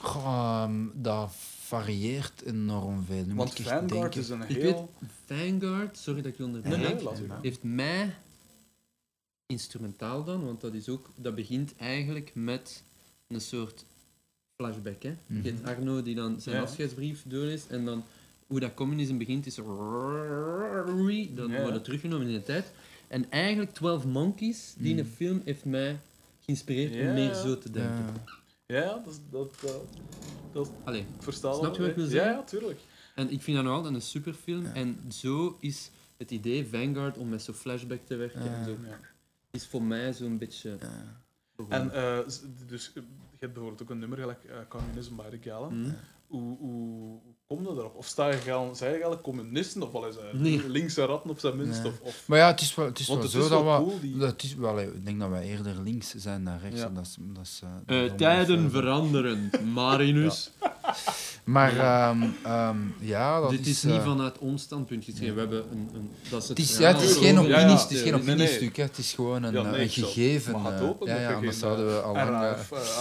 goh, ehm, dat varieert enorm veel. Nu Want moet ik Vanguard denken. is een Ik heel... Vanguard, sorry dat ik je Nee, onderbreek, nee, laat u gaan. heeft mij instrumentaal dan, want dat is ook, dat begint eigenlijk met een soort flashback. Hè? Je hebt Arno die dan zijn Ja. afscheidsbrief doorleest en dan hoe dat communisme begint is dan Ja. wordt het teruggenomen in de tijd. En eigenlijk 12 Monkeys, die Mhm. een film heeft mij geïnspireerd Ja. om meer zo te denken. Ja. Ja, dat, is- dat, dat, dat Allee, ik versta Snap dat je wat ik wel, wil zeggen? Ja, ja, tuurlijk. En ik vind dat nog altijd een superfilm. Ja. En zo is het idee Vanguard om met zo'n flashback te werken. Ja. En zo, is voor mij zo'n beetje. Ja. En eh, dus, eh, je hebt bijvoorbeeld ook een nummer gelijk eh, Communism by the hoe, hoe kom je daarop? Of sta je gaan, zijn je eigenlijk communisten of wel eens eh, Nee. linkse ratten op zijn minst? Nee. Of, of, Maar ja, het is wel, het is wel het zo is dat wel we... cool, die... Dat is wel, ik denk dat wij eerder links zijn dan rechts. Ja. en Dat is, dat is, dat is tijden veel- veranderen, Marinus. Maar ehm, ehm, ja, dat Dit is... is niet vanuit ons standpunt geschreven. We hebben een, een, dat is het, Het is, ja, het is geen, ja, ja. opinies, het is geen opiniestuk, het is gewoon een, Ja, nee, een gegeven. maar gaat eh, open, ja, dat ja, anders zouden we al lang,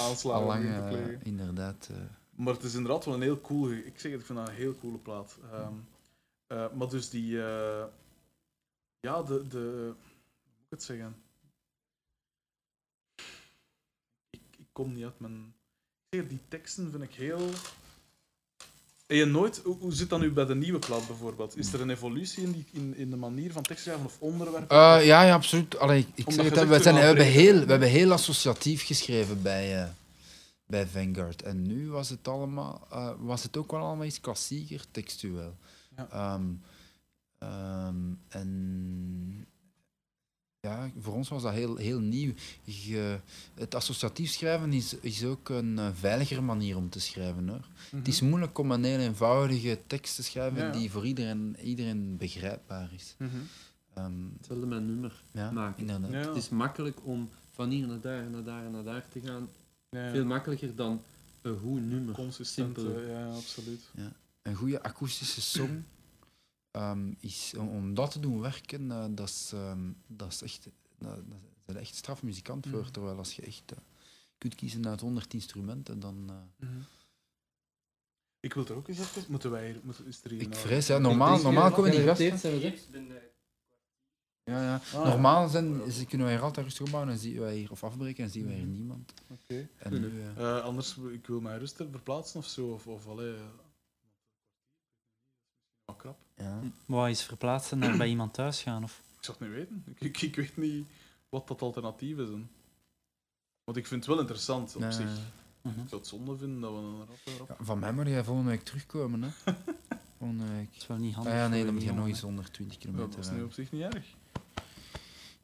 aanslagen plegen. inderdaad... Maar het is inderdaad wel een heel cool. Ik zeg het, ik vind dat een heel coole plaat. Ehm, eh, maar dus die. eh, ja, de. de hoe moet ik het zeggen? Ik, ik kom niet uit mijn. Ik zeg, die teksten vind ik heel. En je nooit, hoe, zit dat nu bij de nieuwe plaat bijvoorbeeld? Is er een evolutie in, die, in, in de manier van tekstschrijven of onderwerpen? Eh, ja, ja, absoluut. Allee, ik- ik zeg het, we, zijn, we, hebben heel, we hebben heel associatief geschreven bij, eh, bij Vanguard. En nu was het, allemaal, eh, was het ook wel allemaal iets klassieker, textueel. Ja. Ehm, ehm, en ja, voor ons was dat heel, heel nieuw. Je, het associatief schrijven is, is ook een eh, veiligere manier om te schrijven. Hoor. Het is moeilijk om een heel eenvoudige tekst te schrijven Ja, die voor iedereen, iedereen begrijpbaar is. Mhm. Ehm, Hetzelfde met nummer ja, maken. Het is makkelijk om van hier naar daar, naar daar, naar daar te gaan. Ja. Veel makkelijker dan een goed nummer. consistent. Simpel. ja, absoluut. een goede akoestische song, ehm, is, om, om dat te doen werken, eh, dat, is, ehm, dat is echt, dat, dat is een echt straf muzikant voor. Mhm. Terwijl als je echt eh, kunt kiezen uit 100 instrumenten, dan... eh, Mhm. Ik wil er ook eens even. Moeten wij hier. Moeten, is er hier ik nou- vrees, ja, normaal, normaal komen die gasten... Ja, ja. Ah, Normaal zijn, ze kunnen wij hier altijd rustig opbouwen en zien wij hier, of afbreken en zien wij hier Mhm. niemand. Oké. En nu, eh, Eh, anders, wil- ik wil mij rustig verplaatsen of zo. Of, of allee, wat krap. ja. Wat is verplaatsen naar bij iemand thuis gaan? Of? Ik zou het niet weten. Ik, ik, ik weet niet wat dat alternatief is. Want ik vind het wel interessant op Nee, zich. Mhm. Ik zou het zonde vinden dat we een rap, rap. ja, van mij moet jij volgende week terugkomen. Hè. volgende week. Dat is wel niet Ah, handig. ja, nee, dan moet je nog eens 120 Dat kilometer is nu op zich niet erg.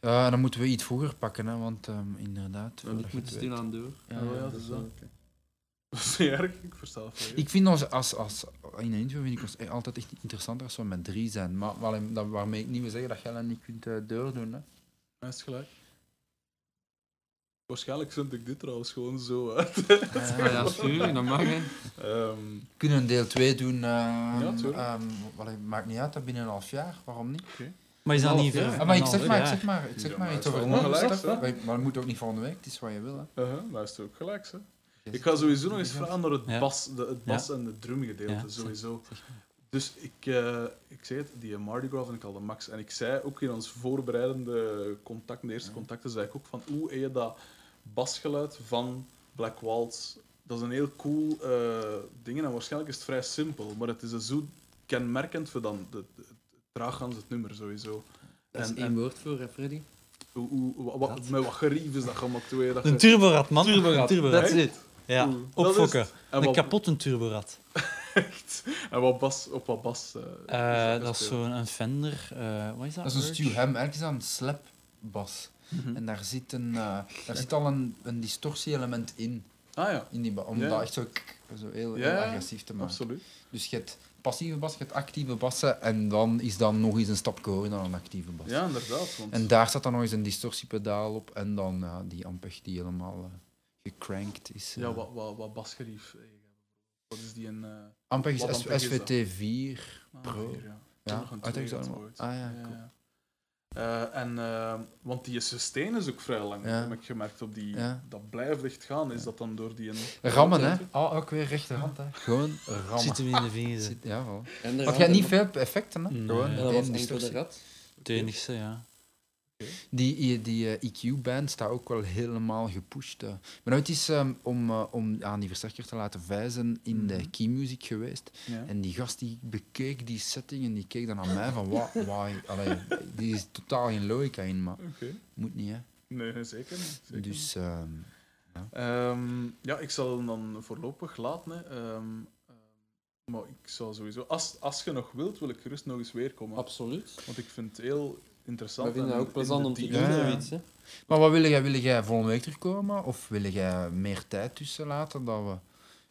Ja, dan moeten we iets vroeger pakken, hè, want ehm, inderdaad... Want voordat ik moet het stilaan door. Oh, ja, dat is wel oké. Dat is niet erg, ik versta het. Ik vind ons als, als, in een interview vind ik ons altijd echt interessanter als we met drie zijn. Maar wel- dat- waarmee ik niet wil zeggen dat jij dat niet kunt eh, doordoen. Hè. Hij is gelijk. Waarschijnlijk vind ik dit trouwens gewoon zo uit. Ah ja, tuurlijk, dat mag hè. Ehm, We kunnen een deel 2 doen. ehm, Ja, ehm, wel, het maakt niet uit, dat binnen een half jaar. Waarom niet? Maar is dat niet ver? Ah, maar ik zeg maar, ik zeg maar, ik zeg maar iets het is over wel het gelijk, onderwerp. hè? Maar maar het moet ook niet volgende week, het is wat je wil. Hè. maar is het ook gelijk, hè? Ik ga sowieso nog eens vragen naar het Ja. bas, de, het bas Ja. en de drumgedeelte, Ja, sowieso. Dus ik, eh, ik zei het, die Mardi Gras vind ik al de max. En ik zei ook in ons voorbereidende contact, de eerste contacten, zei ik ook van hoe heb je dat basgeluid van Black Waltz. Dat is een heel cool eh ding en waarschijnlijk is het vrij simpel, maar het is een zo kenmerkend voor dan de, de, het draaggans het nummer sowieso. Dat is En- één en- woord voor, hè, Freddy. Hoe, hoe, wa- wa- met wat gerief is dat gemaakt? Hoe dat Een ge- turborad, man. Turborad, Een turborad. that's it. Ja, Oeh, dat is opfokken. Een wat, kapotte turborad. echt. En wat bas, op wat bas? eh, Eh, dat is zo'n een Fender. eh, wat is dat? Dat is een? Stu Ham, eigenlijk is dat een slapbas. Mhm. En daar zit, een, eh, daar zit al een, een distortie-element in, Ah ja, in die ba- om Ja. dat echt zo, zo heel, heel agressief te maken. absoluut. Dus je hebt passieve bas, je hebt actieve bassen en dan is dan nog eens een stap hoger dan een actieve bas. Ja, inderdaad. Want En daar staat dan nog eens een distortiepedaal op en dan ja, die ampeg die helemaal eh, gecrankt is. eh. ja, wat, wat, wat basgerief. eh, Wat is die een... eh Ampeg is wat S- ampeg is dat? SVT 4 ah, Pro. hier, ja. Ja, Nog een. Ah, ja, cool. Eh, en, eh, want die sustain is ook vrij lang, Ja. heb ik gemerkt. Op die, Ja. Dat blijft echt gaan. Is dat dan door die... Een... Rammen, hè? Ah, ook weer rechterhand, hè? Gewoon rammen. Zit hem in de vingers. Zit- ja, Want je hebt niet veel effecten, hè? Nee. Gewoon Ja, En dat was enkel de rat. Het enigste, ja. Die, die eh, EQ-band staat ook wel helemaal gepusht. Maar nou, het is ehm, om, eh, om aan die versterker te laten wijzen in de Mhm. key music geweest. Ja. En die gast die bekeek die setting en die keek dan naar mij van, wat, why? Allee, die is totaal geen logica in, maar Oké. moet niet, hè. Nee, zeker niet. Zeker. Dus, ehm, Ehm, ja, ik zal hem dan voorlopig laten. Hè. Ehm, ehm, maar ik zou sowieso... Als, als je nog wilt, wil ik gerust nog eens weer komen. Absoluut. Want ik vind het heel interessant. We vinden en het ook plezant om te doen, Ja, zoiets. Hè. Maar wat wil jij? Wil jij volgende week terugkomen? Of wil jij meer tijd tussen laten dat we...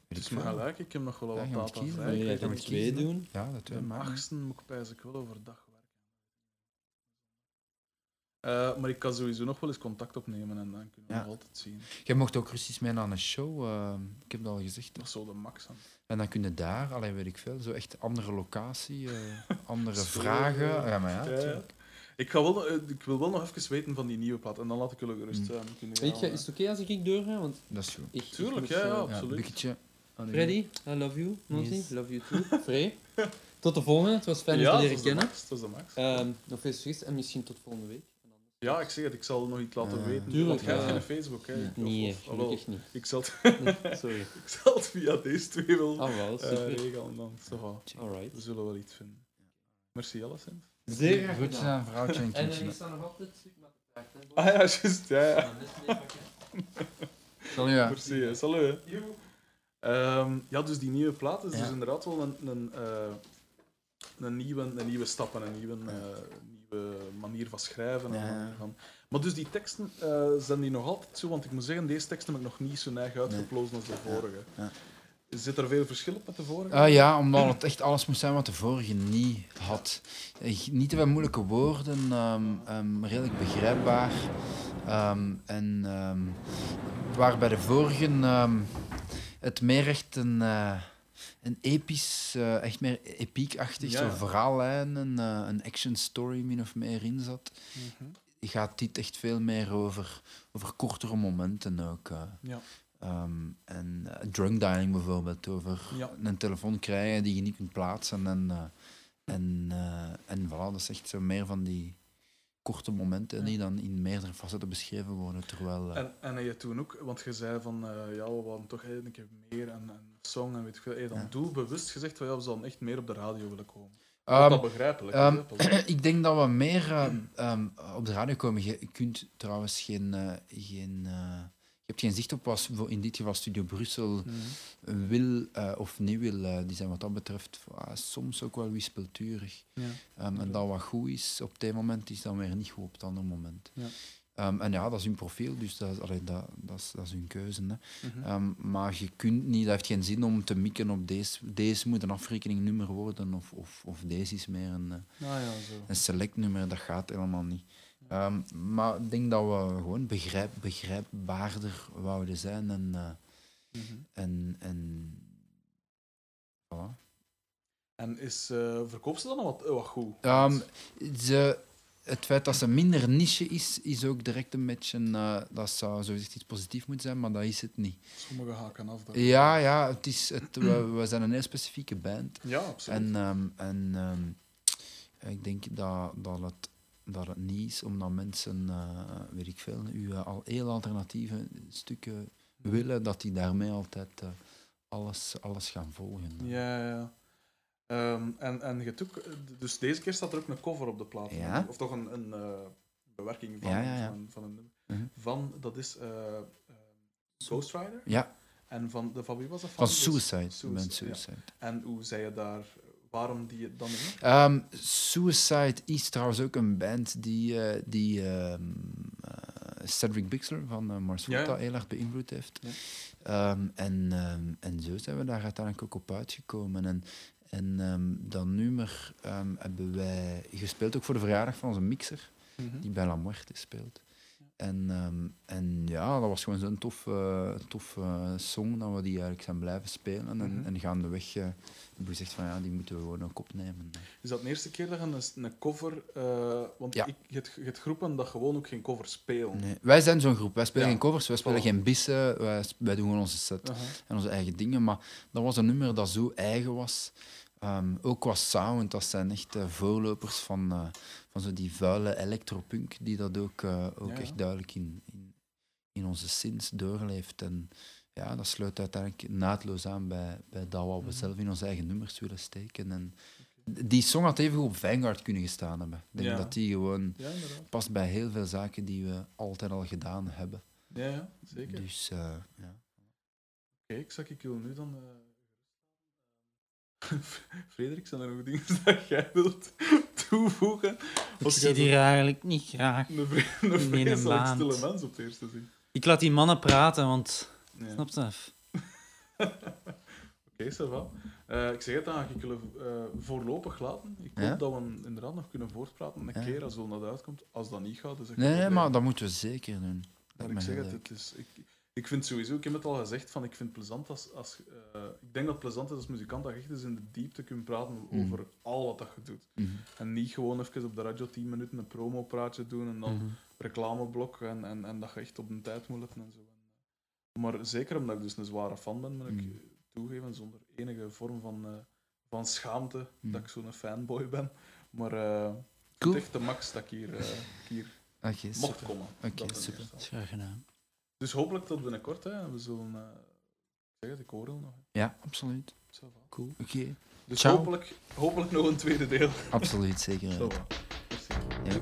Het is veel. gelijk, ik heb nog wel Ja, wat je data vrij. Wil je dat twee doen? Ja, dat twee De maar. achtste moet ik ik wel overdag werken. Eh, maar ik kan sowieso nog wel eens contact opnemen en dan kunnen we Ja. nog altijd zien. Jij mocht ook rustig mee naar een show, eh, ik heb het al gezegd. Dat is zo de max. aan. En dan kun je daar, alleen weet ik veel, zo echt andere locatie, eh, andere vragen. ja. Maar ja. Ja. Ik, ga wel, eh, ik wil wel nog even weten van die nieuwe plaat en dan laat ik jullie gerust Mm. Weet gaan, je, eh, is het oké als ik ik doorga? Want Dat is goed. ik, Tuurlijk, ja, ja. Absoluut. Ja. Freddy, I love you. Monty, Yes. love you too. Frey. Tot de volgende. Het was fijn je ja, te dat leren kennen. max. Dat is de max. Ehm, nog veel succes en misschien tot volgende week. Ja, ik zeg het, ik zal nog iets laten Eh, weten. tuurlijk, Want jij hebt ja. geen Facebook, hè? Nee, of- ah, niet. ik, zal het, Sorry. ik zal het via deze twee wel Ah, wel, super. regelen. Dan. Zo, we Alright. zullen wel iets vinden. Merci, alleszins. Zeer graag Groetjes aan vrouwtje en En kindje. er staat nog altijd stuk met de taart? Ah ja, juist. Ja, ja. Salut, ja. Merci, hè. salut. hè. Ehm, ja, dus die nieuwe plaat is Ja. dus inderdaad wel een, een, eh, een, nieuwe, een nieuwe stap en een nieuwe, eh, nieuwe manier van schrijven. en Ja. van- Maar dus die teksten eh, zijn die nog altijd zo, want ik moet zeggen, deze teksten heb ik nog niet zo neig uitgeplozen als de vorige. Ja. Zit er veel verschil op met de vorige? Ah ja, omdat het echt alles moest zijn wat de vorige niet had. Eh, Niet te veel moeilijke woorden, ehm, ehm, redelijk begrijpbaar. Ehm, en waar bij de vorige het meer echt een, eh, een episch, eh, echt meer epiekachtig, Ja, zo ja. verhaallijnen, eh, een action story min of meer in zat, Mhm. gaat dit echt veel meer over, over kortere momenten ook. Ja. Ehm, en eh, drunk dialing bijvoorbeeld, over Ja. een telefoon krijgen die je niet kunt plaatsen. En, eh, en, eh, en voilà, dat is echt zo meer van die korte momenten Ja. die dan in meerdere facetten beschreven worden. Terwijl, En, en je toen ook, want je zei van ja, we wilden toch een keer meer en een song en weet ik veel. Heb je dan Ja. doelbewust gezegd van ja, we zullen echt meer op de radio willen komen? ehm, dat begrijpelijk ehm, pas op. ik denk dat we meer ehm, op de radio komen. Je, kunt trouwens geen. geen hebt geen zicht op wat in dit geval Studio Brussel Mhm. wil eh, of niet wil. eh, die zijn wat dat betreft ah, soms ook wel wispelturig. Ja. Ehm, en dat wat goed is op ene moment, is dan weer niet goed op het andere moment. Ja. Ehm, en ja, dat is hun profiel, dus dat, is- allee, dat, dat, is, dat is hun keuze. Hè. Mhm. Ehm, maar je kunt niet, dat heeft geen zin om te mikken op deze. Deze moet een afrekeningnummer worden, of, of, of deze is meer een, eh, Ah ja, zo. een selectnummer. Dat gaat helemaal niet. Ehm, maar ik denk dat we gewoon begrijp, begrijpbaarder wouden zijn. En, eh, Mhm. en, en voilà. En is, eh verkoopt ze dan nog wat, eh, wat goed? Ehm, ze, het feit dat ze minder niche is, is ook direct een beetje... eh, dat zou zogezegd iets positiefs moeten zijn, maar dat is het niet. Sommige haken af. daar. Ja, ja het is het, we, we zijn een heel specifieke band. Ja, absoluut. En, ehm, en ik denk dat, dat, het, dat het niet is omdat mensen, eh, weet ik veel, u eh, al heel alternatieve stukken willen, dat die daarmee altijd eh, alles, alles gaan volgen. Ja, ja. Ehm, en, en je ook, dus deze keer staat er ook een cover op de plaat. Ja. Of toch een, een bewerking van, Ja, ja, ja. van, van een nummer. Mhm. Van, dat is Ghost Rider. Ja, En van, de, van wie was dat? van Dus- Suicide. Suicide. Suicide. En hoe zei je daar, waarom die dan in? Ehm, Suicide is trouwens ook een band die, eh, die ehm, eh, Cedric Bixler van uh, Mars Volta ja. heel erg beïnvloed heeft. Ja. Ehm, en, en zo zijn we daar uiteindelijk ook op uitgekomen. En, en dat nummer hebben wij gespeeld ook voor de verjaardag van onze mixer, Mhm. die bij La Muerte speelt. En, ehm, en ja, dat was gewoon zo'n tof, eh, tof eh, song dat we die eigenlijk zijn blijven spelen. En, Mhm. en gaandeweg uh, hebben we gezegd van ja, die moeten we gewoon ook opnemen. Is dat de eerste keer dat je een, een cover... want Ja. ik, je, hebt, je hebt groepen dat gewoon ook geen cover spelen. Nee. Wij zijn zo'n groep. Wij spelen Ja. geen covers, wij spelen geen bissen. Wij, wij doen gewoon onze set en onze eigen dingen. Maar dat was een nummer dat zo eigen was. Ehm, ook qua sound, dat zijn echt eh, voorlopers van, eh, van zo die vuile electropunk, die dat ook, eh, ook Ja, ja. echt duidelijk in, in, in onze sins doorleeft. En ja, dat sluit uiteindelijk naadloos aan bij, bij dat wat we Mhm. zelf in onze eigen nummers willen steken. En die song had even op Vanguard kunnen gestaan hebben. Ik denk Ja. dat die gewoon past bij heel veel zaken die we altijd al gedaan hebben. Ja, zeker. Dus ja. Zag ik wil nu dan. Frederik, zijn er nog dingen dat jij wilt toevoegen? Ik zie die bent eigenlijk niet graag. een, vre- een vreselijk stille mens op het eerste zin. Ik laat die mannen praten, want... Ja. Snap je? Oké, ça va. Eh, ik zeg het, dan ga ik jullie eh, voorlopig laten. Ik hoop Ja? dat we inderdaad nog kunnen voortpraten een Ja. keer als het dat uitkomt. Als dat niet gaat, dus Nee, nee, maar dat moeten we zeker doen. Maar ik zeg het, het is, ik, ik vind sowieso, ik heb het al gezegd, van, ik vind het plezant als, als eh, ik denk dat het plezant is als muzikant dat je echt eens in de diepte kunt praten Mhm. over al wat dat je doet. Mhm. En niet gewoon even op de radio 10 minuten een promopraatje doen en dan Mhm. reclameblok en, en, en dat je echt op een tijd moet letten en zo. Maar zeker omdat ik dus een zware fan ben, moet ik Mm. toegeven, zonder enige vorm van, eh, van schaamte, Mm. dat ik zo'n fanboy ben. Maar eh het Cool. is echt de max dat ik hier, hier Oké, mocht super. komen. Oké, super. graag gedaan. Dus hopelijk tot binnenkort. Hè. We zullen... eh, ik zeg het, ik hoor het nog. hè. Ja, absoluut. Cool. Oké, Dus Ciao. hopelijk, hopelijk nog een tweede deel. absoluut, zeker. Merci. Ja.